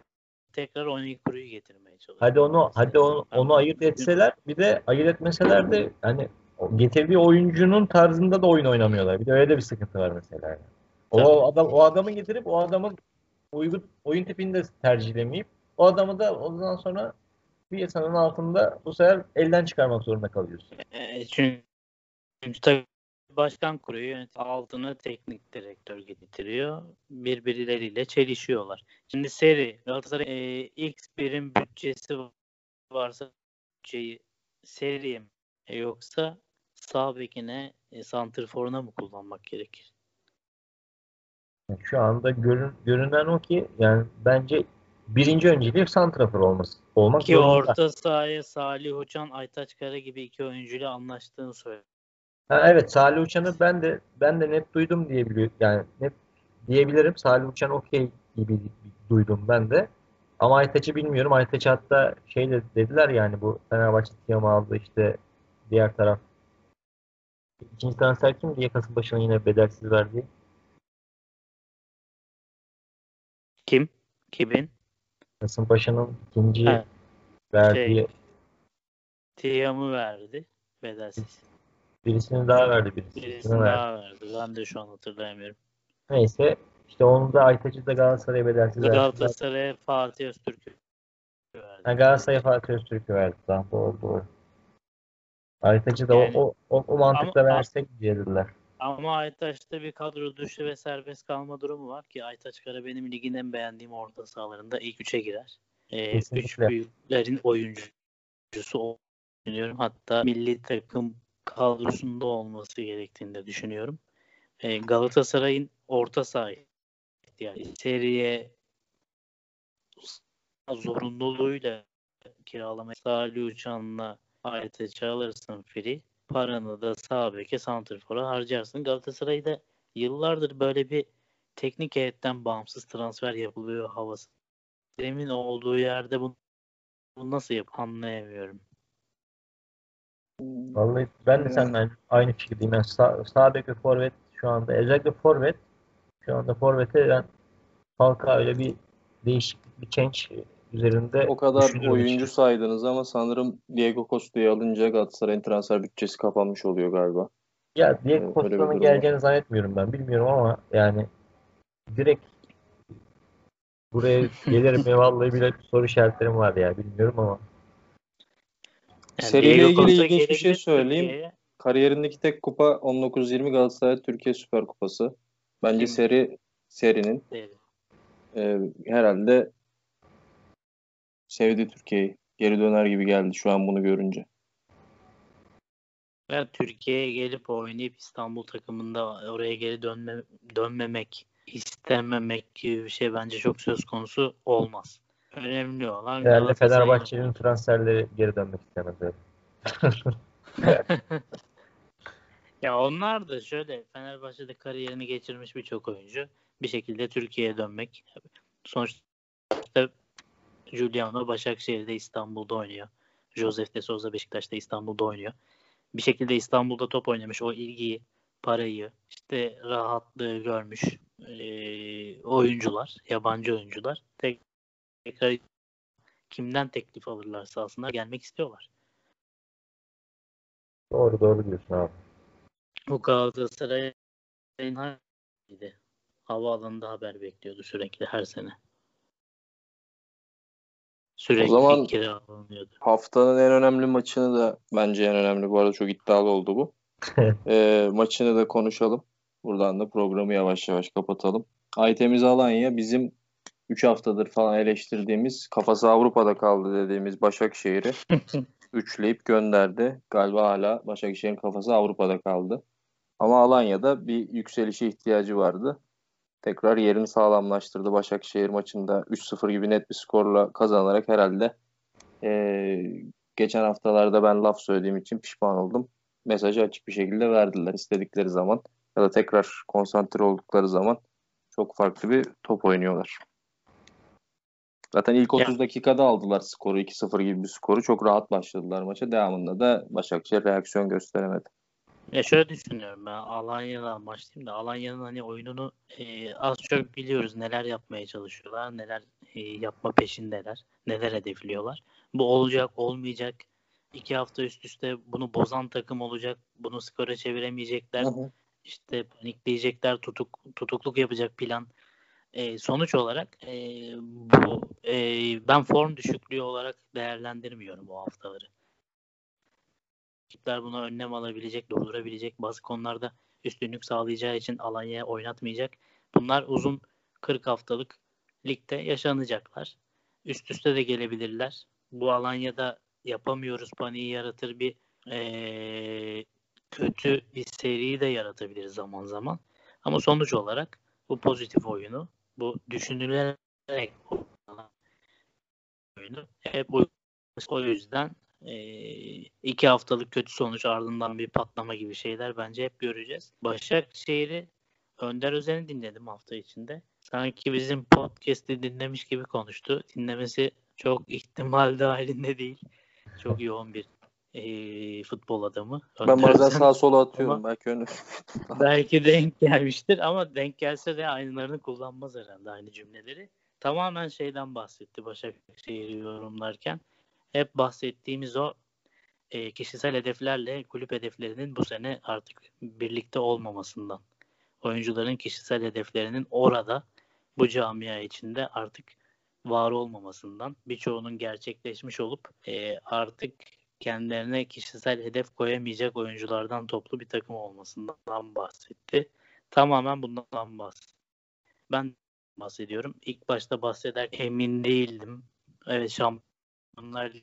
tekrar Onyekuru'yu getirmeye çalışıyor. Hadi onu hadi onu, onu ayırt etseler bir de ayırt etmeseler de hani getirdiği oyuncunun tarzında da oyun oynamıyorlar. Bir de öyle de bir sıkıntı var mesela. yani. O Tabii. adam o adamı getirip o adamın uygun oyun tipini de tercihlemeyip o adamı da ondan sonra bir yasanın altında bu sefer elden çıkarmak zorunda kalıyorsun. E, çünkü, çünkü tabii başkan kuruyor, yönetim altına teknik direktör getiriyor. Birbirleriyle çelişiyorlar. Şimdi seri Galatasaray e, X birim bütçesi varsa bütçeyi seriye mi e, yoksa sağ bekine e, santrforuna mı kullanmak gerekir? Şu anda görün, görünen o ki yani bence birinci önceliği santrafor olması olmak Ki zorunda. orta sahaya Salih Uçan, Aytaç Kara gibi iki oyuncuyla anlaştığını söylüyor. Ha, evet Salih Uçan'ı ben de ben de net duydum diye biliyorum. Yani net diyebilirim. Salih Uçan okey gibi duydum ben de. Ama Aytaç'ı bilmiyorum. Aytaç hatta şey de dediler yani bu Fenerbahçe Tiam'ı aldı işte diğer taraf. İkinci transfer kim diye Kasımpaşa'nın yine bedelsiz verdiği. Kim? Kimin? Kasımpaşa'nın ikinci Ha, verdiği şey. Tiam'ı verdi. Bedelsiz. Birisini daha verdi birisi. Birisini daha verdi. Ben de şu an hatırlayamıyorum. Neyse işte onu da Aytaç'ı da Galatasaray'a bedelsiz verdi. Galatasaray'a Fatih Öztürk'ü verdi. Ha, Galatasaray'a Fatih Öztürk'ü verdi. Tamam doğru doğru. Aytaç'ı da Yani- o, o, o mantıkla Ama- versek diye dediler. Ama Aytaç'ta bir kadro dışı ve serbest kalma durumu var ki Aytaç Kara benim ligin en beğendiğim orta sahalarında ilk üçe girer. Ee, üç büyüklerin oyuncusu düşünüyorum. Hatta milli takım kadrosunda olması gerektiğini de düşünüyorum. Ee, Galatasaray'ın orta saha yani seriye zorunluluğuyla kiralama Salih Uçan'la Aytaç'ı alırsın free. Paranı da sağ beke santrfora harcarsın. Galatasaray'da yıllardır böyle bir teknik heyetten bağımsız transfer yapılıyor havası. Emin olduğu yerde bunu, bunu nasıl yap anlayamıyorum. Vallahi ben de Yani- seninle aynı fikirdeyim. Yani sağ, sağ bek ve forvet şu anda özellikle forvet şu anda forvete ben Falcao öyle bir değişiklik bir change üzerinde O kadar oyuncu açıkçası. saydınız ama sanırım Diego Costa'yı alınca Galatasaray'ın transfer bütçesi kapanmış oluyor galiba. Ya Diego öyle bir Costa'nın geleceğini zannetmiyorum ben. Bilmiyorum ama yani direkt buraya gelir mi vallahi bile soru işaretlerim var ya bilmiyorum ama Seriyle Diego ilgili ilginç bir şey söyleyeyim. Türkiye'ye. Kariyerindeki tek kupa 19-20 Galatasaray Türkiye Süper Kupası. Bence Kim? seri serinin e, herhalde sevdi Türkiye'yi. Geri döner gibi geldi şu an bunu görünce. Ben Türkiye'ye gelip oynayıp İstanbul takımında oraya geri dönme, dönmemek, istememek gibi bir şey bence çok söz konusu olmaz. Önemli olan Galatasaray'ın- Fenerbahçe'nin transferleri geri dönmek istemez. Ya onlar da şöyle Fenerbahçe'de kariyerini geçirmiş birçok oyuncu bir şekilde Türkiye'ye dönmek. Sonuçta Giuliano Başakşehir'de İstanbul'da oynuyor. Josef de Souza Beşiktaş'ta İstanbul'da oynuyor. Bir şekilde İstanbul'da top oynamış. O ilgiyi, parayı, işte rahatlığı görmüş eee, oyuncular, yabancı oyuncular tek- tekrar kimden teklif alırlarsa alsınlar gelmek istiyorlar. Doğru doğru diyorsun abi. Bu Galatasaray'ın hangisiydi? Havaalanında haber bekliyordu sürekli her sene. Sürekli O zaman- kiralanıyordu. Haftanın en önemli maçını da bence en önemli. Bu arada çok iddialı oldu bu. E, maçını da konuşalım. Buradan da programı yavaş yavaş kapatalım. Aytemiz Alanya bizim 3 haftadır falan eleştirdiğimiz kafası Avrupa'da kaldı dediğimiz Başakşehir'i üçleyip gönderdi. Galiba hala Başakşehir'in kafası Avrupa'da kaldı. Ama Alanya'da bir yükselişe ihtiyacı vardı. Tekrar yerini sağlamlaştırdı Başakşehir maçında 3-0 gibi net bir skorla kazanarak herhalde eee, geçen haftalarda ben laf söylediğim için pişman oldum. Mesajı açık bir şekilde verdiler istedikleri zaman ya da tekrar konsantre oldukları zaman Çok farklı bir top oynuyorlar. Zaten ilk 30 dakikada aldılar skoru 2-0 gibi bir skoru. Çok rahat başladılar maça. Devamında da Başakşehir reaksiyon gösteremedi. Ya şöyle düşünüyorum ben Alanya'dan başlayayım da Alanya'nın hani oyununu e, az çok biliyoruz neler yapmaya çalışıyorlar, neler e, yapma peşindeler, neler hedefliyorlar. Bu olacak, olmayacak. İki hafta üst üste bunu bozan takım olacak, bunu skora çeviremeyecekler. işte panikleyecekler, tutuk, tutukluk yapacak plan. E, sonuç olarak e, bu e, ben form düşüklüğü olarak değerlendirmiyorum bu haftaları. Rakipler buna önlem alabilecek, durdurabilecek. Bazı konularda üstünlük sağlayacağı için Alanya'ya oynatmayacak. Bunlar uzun 40 haftalık ligde yaşanacaklar. Üst üste de gelebilirler. Bu Alanya'da yapamıyoruz paniği yaratır bir ee, kötü bir seri de yaratabilir zaman zaman. Ama sonuç olarak bu pozitif oyunu, bu düşünülerek oyunu hep o yüzden e, iki haftalık kötü sonuç ardından bir patlama gibi şeyler bence hep göreceğiz. Başakşehir'i Önder Özen'i dinledim hafta içinde. Sanki bizim podcast'i dinlemiş gibi konuştu. Dinlemesi çok ihtimal dahilinde değil. Çok yoğun bir e, futbol adamı. Ben bazen sağa sola atıyorum. Ama- Belki önü. belki denk gelmiştir ama denk gelse de aynılarını kullanmaz herhalde aynı cümleleri. Tamamen şeyden bahsetti Başakşehir'i yorumlarken. Hep bahsettiğimiz o e, kişisel hedeflerle kulüp hedeflerinin bu sene artık birlikte olmamasından. Oyuncuların kişisel hedeflerinin orada bu camia içinde artık var olmamasından. Birçoğunun gerçekleşmiş olup e, artık kendilerine kişisel hedef koyamayacak oyunculardan toplu bir takım olmasından bahsetti. Tamamen bundan bahsetti. Ben bahsediyorum. İlk başta bahsederken emin değildim. Evet şampiyonlar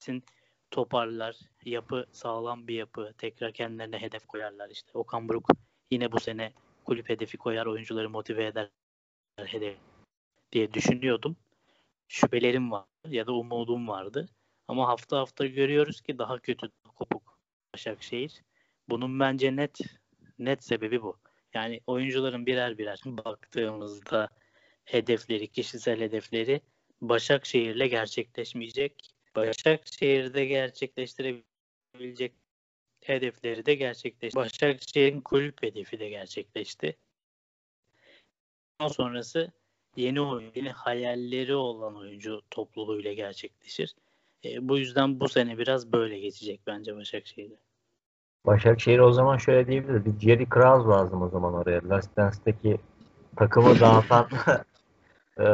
için toparlar. Yapı sağlam bir yapı. Tekrar kendilerine hedef koyarlar. İşte Okan Buruk yine bu sene kulüp hedefi koyar. Oyuncuları motive eder hedef diye düşünüyordum. Şüphelerim var ya da umudum vardı. Ama hafta hafta görüyoruz ki daha kötü kopuk Başakşehir. Bunun bence net net sebebi bu. Yani oyuncuların birer birer baktığımızda hedefleri, kişisel hedefleri Başakşehir'le gerçekleşmeyecek. Başakşehir'de gerçekleştirebilecek hedefleri de gerçekleşti. Başakşehir'in kulüp hedefi de gerçekleşti. Ondan sonrası yeni oyun, yeni hayalleri olan oyuncu topluluğuyla gerçekleşir. E, bu yüzden bu sene biraz böyle geçecek bence Başakşehir'de. Başakşehir o zaman şöyle diyebiliriz. Bir Jerry Krause lazım o zaman oraya. Last Dance'deki takımı dağıtan e,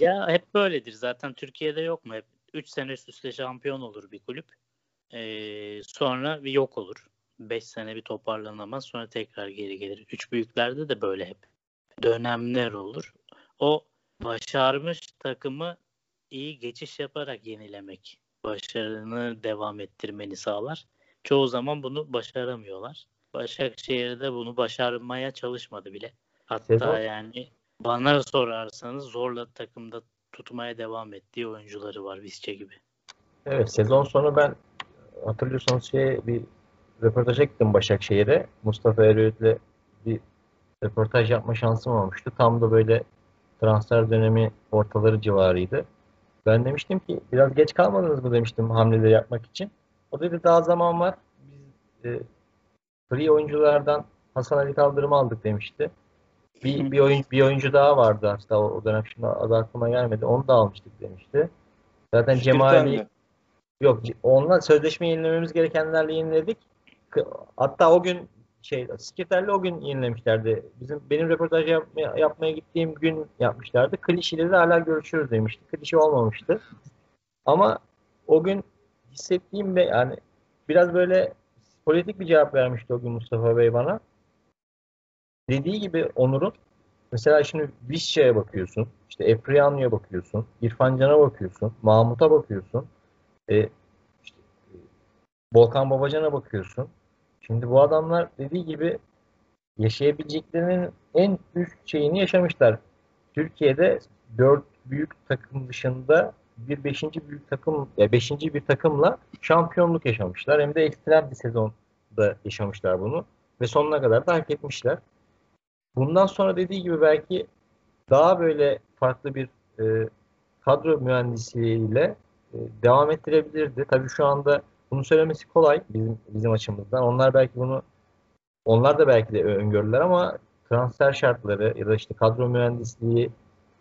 Ya hep böyledir. Zaten Türkiye'de yok mu? Hep 3 sene üst üste şampiyon olur bir kulüp. Ee, sonra bir yok olur. 5 sene bir toparlanamaz. Sonra tekrar geri gelir. Üç büyüklerde de böyle hep dönemler olur. O başarmış takımı iyi geçiş yaparak yenilemek başarını devam ettirmeni sağlar. Çoğu zaman bunu başaramıyorlar. Başakşehir'de bunu başarmaya çalışmadı bile. Hatta Sezon- yani bana sorarsanız zorla takımda tutmaya devam ettiği oyuncuları var Visca gibi. Evet sezon sonu ben hatırlıyorsanız şey bir röportaja gittim Başakşehir'e. Mustafa Eroğlu'yla bir röportaj yapma şansım olmuştu. Tam da böyle transfer dönemi ortaları civarıydı. Ben demiştim ki biraz geç kalmadınız mı demiştim hamleleri yapmak için. O dedi daha zaman var. Biz e, free oyunculardan Hasan Ali Kaldırım'ı aldık demişti. Bir, bir, oyun, bir oyuncu daha vardı aslında o, o dönem şimdi adı aklıma gelmedi. Onu da almıştık demişti. Zaten Cemali? Yok, onunla sözleşme yenilememiz gerekenlerle yeniledik. Hatta o gün şey, sekreterle o gün yenilemişlerdi. Bizim benim röportaj yapmaya, yapmaya gittiğim gün yapmışlardı. Klişe ile de hala görüşürüz demişti. Klişe olmamıştı. Ama o gün hissettiğim ve yani biraz böyle politik bir cevap vermişti o gün Mustafa Bey bana. Dediği gibi Onur'un mesela şimdi Vişça'ya bakıyorsun, işte Epriano'ya bakıyorsun, İrfan Can'a bakıyorsun, Mahmut'a bakıyorsun. E, işte, e, Volkan Babacan'a bakıyorsun. Şimdi bu adamlar dediği gibi yaşayabileceklerinin en üst şeyini yaşamışlar. Türkiye'de dört büyük takım dışında bir beşinci büyük takım, ya beşinci bir takımla şampiyonluk yaşamışlar. Hem de ekstrem bir sezonda yaşamışlar bunu ve sonuna kadar da hak etmişler. Bundan sonra dediği gibi belki daha böyle farklı bir e, kadro mühendisliğiyle e, devam ettirebilirdi. Tabii şu anda bunu söylemesi kolay bizim bizim açımızdan. Onlar belki bunu onlar da belki de öngördüler ama transfer şartları ya da işte kadro mühendisliği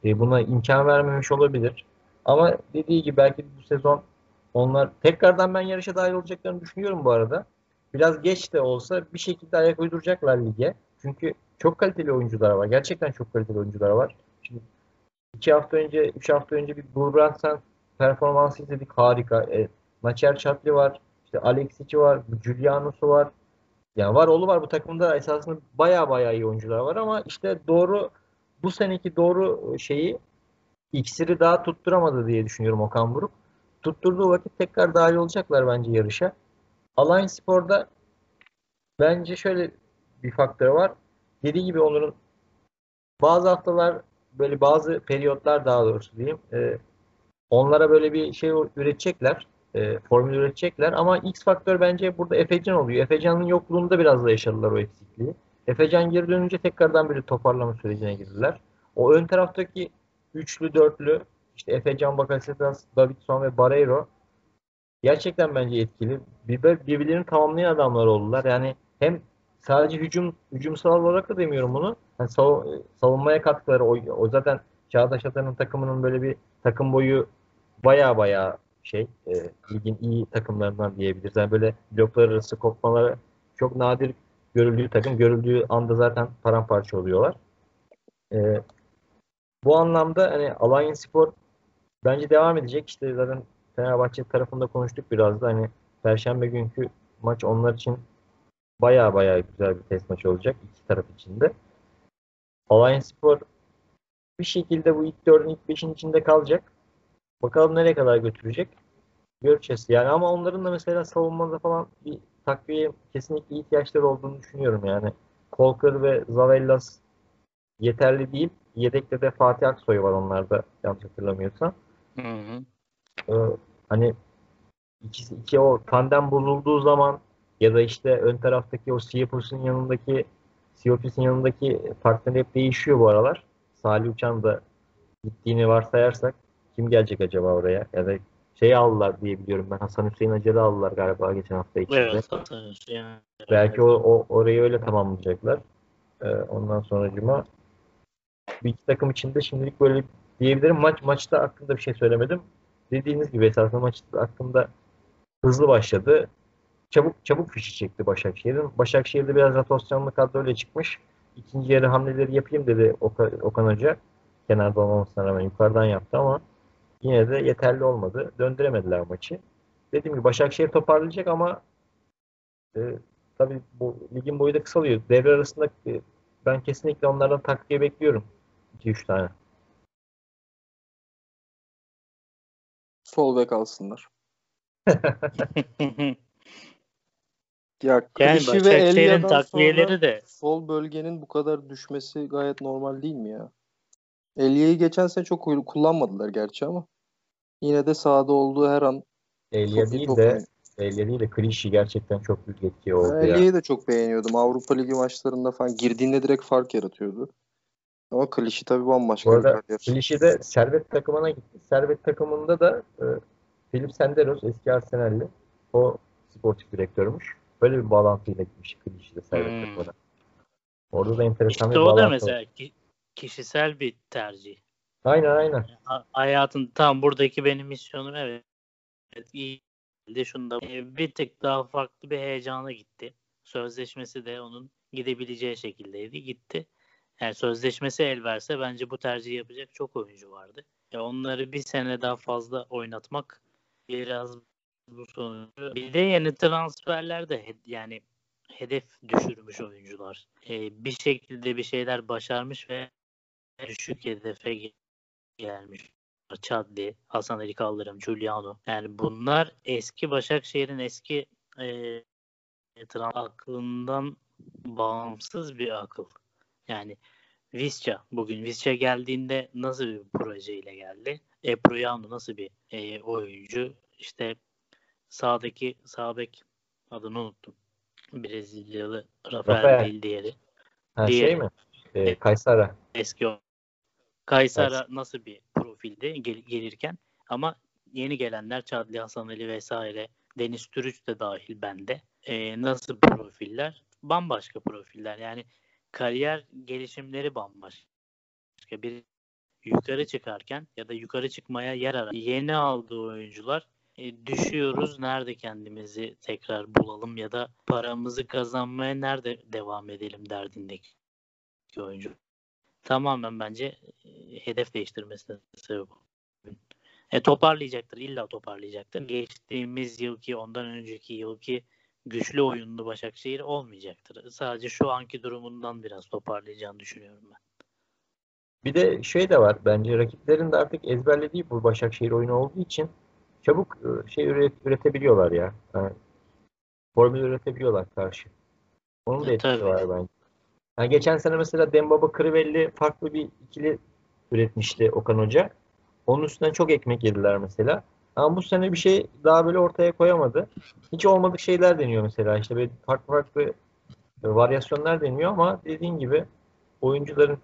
e, buna imkan vermemiş olabilir. Ama dediği gibi belki bu sezon onlar tekrardan ben yarışa dahil olacaklarını düşünüyorum bu arada. Biraz geç de olsa bir şekilde ayak uyduracaklar lige. Çünkü çok kaliteli oyuncular var. Gerçekten çok kaliteli oyuncular var. Şimdi iki hafta önce, üç hafta önce bir Gulbrandsen performansı izledik. Harika. E, Naçer Çatli var. İşte Alexic'i var. Giuliano'su var. Yani var oğlu var bu takımda esasında baya baya iyi oyuncular var ama işte doğru bu seneki doğru şeyi iksiri daha tutturamadı diye düşünüyorum Okan Buruk. Tutturduğu vakit tekrar dahil olacaklar bence yarışa. Alliance Spor'da bence şöyle bir faktör var. Dediği gibi Onur'un bazı haftalar böyle bazı periyotlar daha doğrusu diyeyim e, onlara böyle bir şey üretecekler. E, formül üretecekler ama X faktör bence burada Efecan oluyor. Efecan'ın yokluğunda biraz da yaşadılar o eksikliği. Efecan geri dönünce tekrardan bir toparlama sürecine girdiler. O ön taraftaki üçlü, dörtlü işte Efecan, Bakasetas, Davidson ve Barreiro gerçekten bence etkili. Bir- Birbirlerini tamamlayan adamlar oldular. Yani hem sadece hücum hücumsal olarak da demiyorum bunu. Yani sav- savunmaya katkıları o, o zaten Çağdaş Atan'ın takımının böyle bir takım boyu baya baya şey e, ligin iyi takımlarından diyebiliriz. Yani böyle bloklar arası kopmaları çok nadir görüldüğü takım. Görüldüğü anda zaten paramparça oluyorlar. E, bu anlamda hani Alanya Spor bence devam edecek. İşte zaten Fenerbahçe tarafında konuştuk biraz da hani Perşembe günkü maç onlar için baya baya güzel bir test maçı olacak iki taraf için de. Alanya Spor bir şekilde bu ilk dördün ilk beşin içinde kalacak. Bakalım nereye kadar götürecek. Göreceğiz. Yani ama onların da mesela savunmada falan bir takviye kesinlikle ihtiyaçları olduğunu düşünüyorum yani. Kolkır ve Zavellas yeterli değil. Yedekte de Fatih Aksoy var onlarda yanlış hatırlamıyorsam. Hı hı. Ee, hani ikisi iki o tandem bozulduğu zaman ya da işte ön taraftaki o Siyapos'un yanındaki Siyopis'in yanındaki partner hep değişiyor bu aralar. Salih Uçan da gittiğini varsayarsak kim gelecek acaba oraya? Ya da şey aldılar diye biliyorum ben. Hasan Hüseyin Acar'ı aldılar galiba geçen hafta içinde. Evet. zaten yani- Belki o, o orayı öyle tamamlayacaklar. Ee, ondan sonra cuma bir iki takım içinde şimdilik böyle diyebilirim. Maç maçta hakkında bir şey söylemedim. Dediğiniz gibi esasında maç hakkında hızlı başladı. Çabuk çabuk fişi çekti Başakşehir'in. Başakşehir'de biraz rotasyonlu kadroyla çıkmış. İkinci yarı hamleleri yapayım dedi Okan, Okan Hoca. Kenarda olmamasına rağmen yukarıdan yaptı ama yine de yeterli olmadı. Döndüremediler maçı. Dediğim gibi Başakşehir toparlayacak ama e, tabii bu ligin boyu da kısalıyor. Devre arasında e, ben kesinlikle onlardan takviye bekliyorum. 2-3 tane. Sol bek alsınlar. Ya yani Başakşehir'in takviyeleri de sol bölgenin bu kadar düşmesi gayet normal değil mi ya? Elya'yı geçen sene çok kullanmadılar gerçi ama yine de sahada olduğu her an Elia değil top de. Elia değil de Klişi gerçekten çok büyük etki oldu Ben ya. Elya'yı da çok beğeniyordum. Avrupa Ligi maçlarında falan girdiğinde direkt fark yaratıyordu. Ama Klişi tabii bambaşka Bu bir arada kariyer. Klişi de Servet takımına gitti. Servet takımında da e, Filip Senderos eski Arsenal'li. O sportif direktörmüş. Böyle bir bağlantıyla gitmiş Klişi de Servet Hmm. takımına. Orada da enteresan işte bir o da mesela ki- kişisel bir tercih. Aynen aynen. Ha- Hayatın tam buradaki benim misyonum evet. evet iyi de şunda e, bir tık daha farklı bir heyecana gitti. Sözleşmesi de onun gidebileceği şekildeydi. Gitti. Yani sözleşmesi el verse bence bu tercihi yapacak çok oyuncu vardı. Ya onları bir sene daha fazla oynatmak biraz bu sonucu. Bir de yeni transferlerde he- yani hedef düşürmüş oyuncular. E, bir şekilde bir şeyler başarmış ve düşük hedefe gelmiş. Chadli, Hasan Ali Kaldırım, Giuliano. Yani bunlar eski Başakşehir'in eski e, aklından bağımsız bir akıl. Yani Visca bugün Visca geldiğinde nasıl bir projeyle geldi? Eproyano nasıl bir e, oyuncu? İşte sağdaki sağ bek adını unuttum. Brezilyalı Rafael, Rafael. değil diğeri. Ha, Diğeri. şey mi? E, Kaysara. Eski Kaysara nasıl bir profilde gel- gelirken ama yeni gelenler Çadli Hasan Ali vesaire Deniz Türüç de dahil bende. Ee, nasıl profiller? Bambaşka profiller. Yani kariyer gelişimleri bambaşka. Bir yukarı çıkarken ya da yukarı çıkmaya yer arar. Yeni aldığı oyuncular e, düşüyoruz. Nerede kendimizi tekrar bulalım ya da paramızı kazanmaya nerede devam edelim derdindeki oyuncu. Tamamen bence e, hedef değiştirmesine sebep. E, toparlayacaktır. illa toparlayacaktır. Geçtiğimiz yılki, ondan önceki yılki güçlü oyunlu Başakşehir olmayacaktır. Sadece şu anki durumundan biraz toparlayacağını düşünüyorum ben. Bir de şey de var bence rakiplerin de artık ezberlediği bu Başakşehir oyunu olduğu için çabuk e, şey üret, üretebiliyorlar ya. Yani, formül üretebiliyorlar karşı. Onun da E, etkisi tabii. var bence. Yani geçen sene mesela Dembaba Crivelli farklı bir ikili üretmişti Okan Hoca. Onun üstünden çok ekmek yediler mesela. Ama bu sene bir şey daha böyle ortaya koyamadı. Hiç olmadık şeyler deniyor mesela. İşte böyle farklı farklı e, varyasyonlar deniyor ama dediğin gibi oyuncuların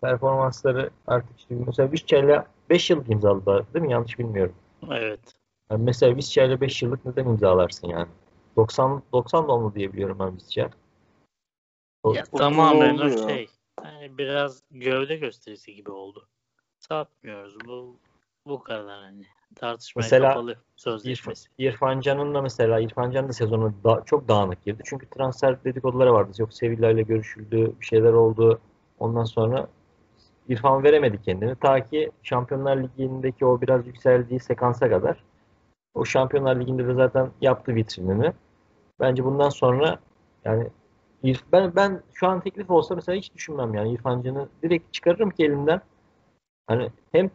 performansları artık işte mesela Vizca'yla 5 yıllık imzaladılar değil mi? Yanlış bilmiyorum. Evet. Yani mesela Vizca'yla 5 yıllık neden imzalarsın yani? 90 90 doğumlu diye biliyorum ben Vizca. O- Ya, Çok tamamen o ya. şey. Yani biraz gövde gösterisi gibi oldu. Satmıyoruz. Bu bu kadar hani. Tartışmaya Mesela kapalı sözleşmesi. İrfan Can'ın da mesela İrfan Can da sezonu da, çok dağınık girdi. Çünkü transfer dedikoduları vardı. Yok Sevilla ile görüşüldü, bir şeyler oldu. Ondan sonra İrfan veremedi kendini. Ta ki Şampiyonlar Ligi'ndeki o biraz yükseldiği sekansa kadar. O Şampiyonlar Ligi'nde de zaten yaptı vitrinini. Bence bundan sonra yani ben ben şu an teklif olsa mesela hiç düşünmem yani İrfan Can'ı direkt çıkarırım ki elimden. Hani hem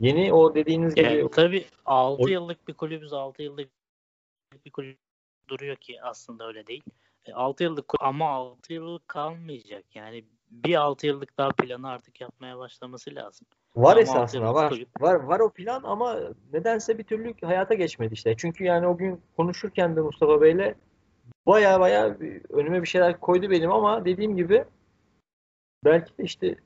yeni o dediğiniz gibi Yani tabii 6 O- yıllık bir kulübüz 6 yıllık bir kulüp duruyor ki aslında öyle değil. 6 yıllık kul- ama 6 yıllık kalmayacak. Yani bir 6 yıllık daha planı artık yapmaya başlaması lazım. Var Ama esasında var. kulüp. Var var o plan ama nedense bir türlü hayata geçmedi işte. Çünkü yani o gün konuşurken de Mustafa Bey'le baya baya bir- önüme bir şeyler koydu benim ama dediğim gibi belki de işte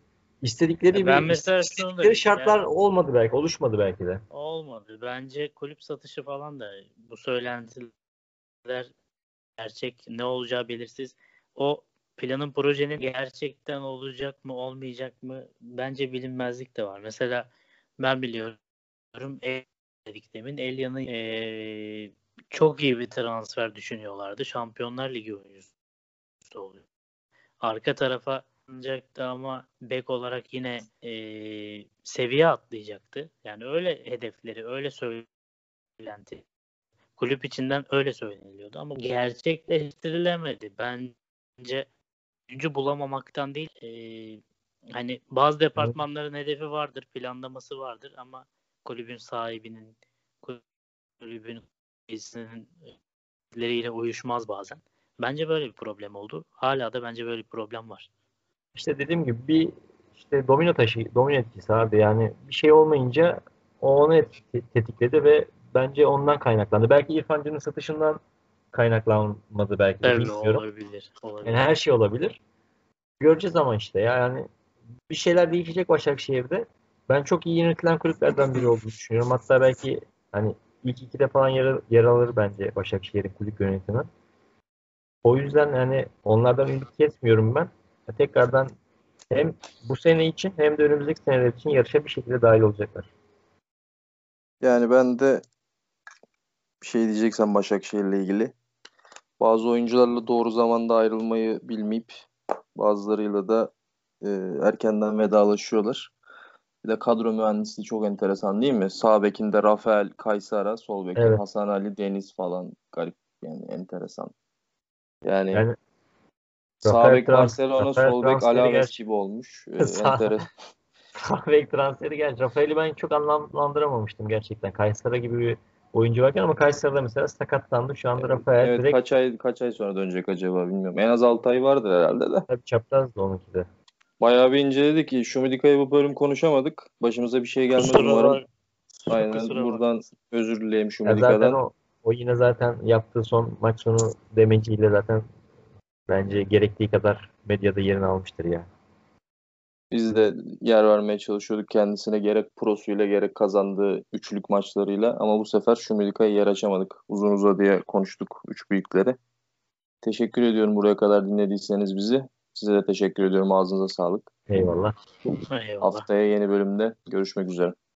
istedikleri Ben bir mesela istedikleri şartlar yani- olmadı belki, oluşmadı belki de. Olmadı. Bence kulüp satışı falan da bu söylentiler gerçek ne olacağı belirsiz. O planın projenin gerçekten olacak mı olmayacak mı bence bilinmezlik de var. Mesela ben biliyorum dedik demin Elya'nın eee, çok iyi bir transfer düşünüyorlardı. Şampiyonlar Ligi oyuncusu oluyor. Arka tarafa alacaktı ama bek olarak yine eee, seviye atlayacaktı. Yani öyle hedefleri, öyle söylenti. Kulüp içinden öyle söyleniliyordu ama gerçekleştirilemedi. Bence oyuncu bulamamaktan değil, eee, hani bazı departmanların hedefi vardır, planlaması vardır ama kulübün sahibinin, kulübün üyesinin leriyle uyuşmaz bazen. Bence böyle bir problem oldu. Hala da bence böyle bir problem var. İşte dediğim gibi bir işte domino taşı, domino etkisi abi. Yani bir şey olmayınca o onu et- tetikledi ve bence ondan kaynaklandı. Belki İrfan satışından kaynaklanmadı belki de bilmiyorum. olabilir. olabilir. Yani her şey olabilir. Göreceğiz ama işte ya yani bir şeyler değişecek Başakşehir'de. Ben çok iyi yönetilen kulüplerden biri olduğunu düşünüyorum. Hatta belki hani ilk ikide falan yer, yer alır bence Başakşehir'in kulüp yönetimi. O yüzden yani onlardan ümit kesmiyorum ben. Tekrardan hem bu sene için hem de önümüzdeki seneler için yarışa bir şekilde dahil olacaklar. Yani ben de bir şey diyeceksem Başakşehir'le ilgili. Bazı oyuncularla doğru zamanda ayrılmayı bilmeyip bazılarıyla da e, erkenden vedalaşıyorlar. Bir de kadro mühendisliği çok enteresan değil mi? Sağ bekinde Rafael Kaysara, sol bekinde Evet. Hasan Ali Deniz falan garip yani enteresan. Yani, Yani sağ bek Barcelona, Rafael sol bek Alaves gibi olmuş. Ee, enteresan. Sağ bek transferi geldi. Rafael'i ben çok anlamlandıramamıştım gerçekten. Kayseri gibi bir oyuncu varken ama Kayseri'de mesela sakatlandı. Şu anda Rafael Evet direkt kaç ay kaç ay sonra dönecek acaba bilmiyorum. En az 6 ay vardır herhalde de. tabii çaprazdı onunki de. Bayağı bir inceledik Şumidika'yı bu bölüm konuşamadık. Başımıza bir şey gelmedi kusura umarım. Var. Aynen kusura buradan var. özür dileyim Şumidika'dan. O, o yine zaten yaptığı son maç sonu demeciyle zaten bence gerektiği kadar medyada yerini almıştır ya. Biz de yer vermeye çalışıyorduk kendisine gerek prosuyla gerek kazandığı üçlük maçlarıyla ama bu sefer Şumidika'ya yer açamadık. Uzun uzadıya konuştuk üç büyükleri. Teşekkür ediyorum buraya kadar dinlediyseniz bizi. Size de teşekkür ediyorum. Ağzınıza sağlık. Eyvallah. Eyvallah. Haftaya yeni bölümde görüşmek üzere.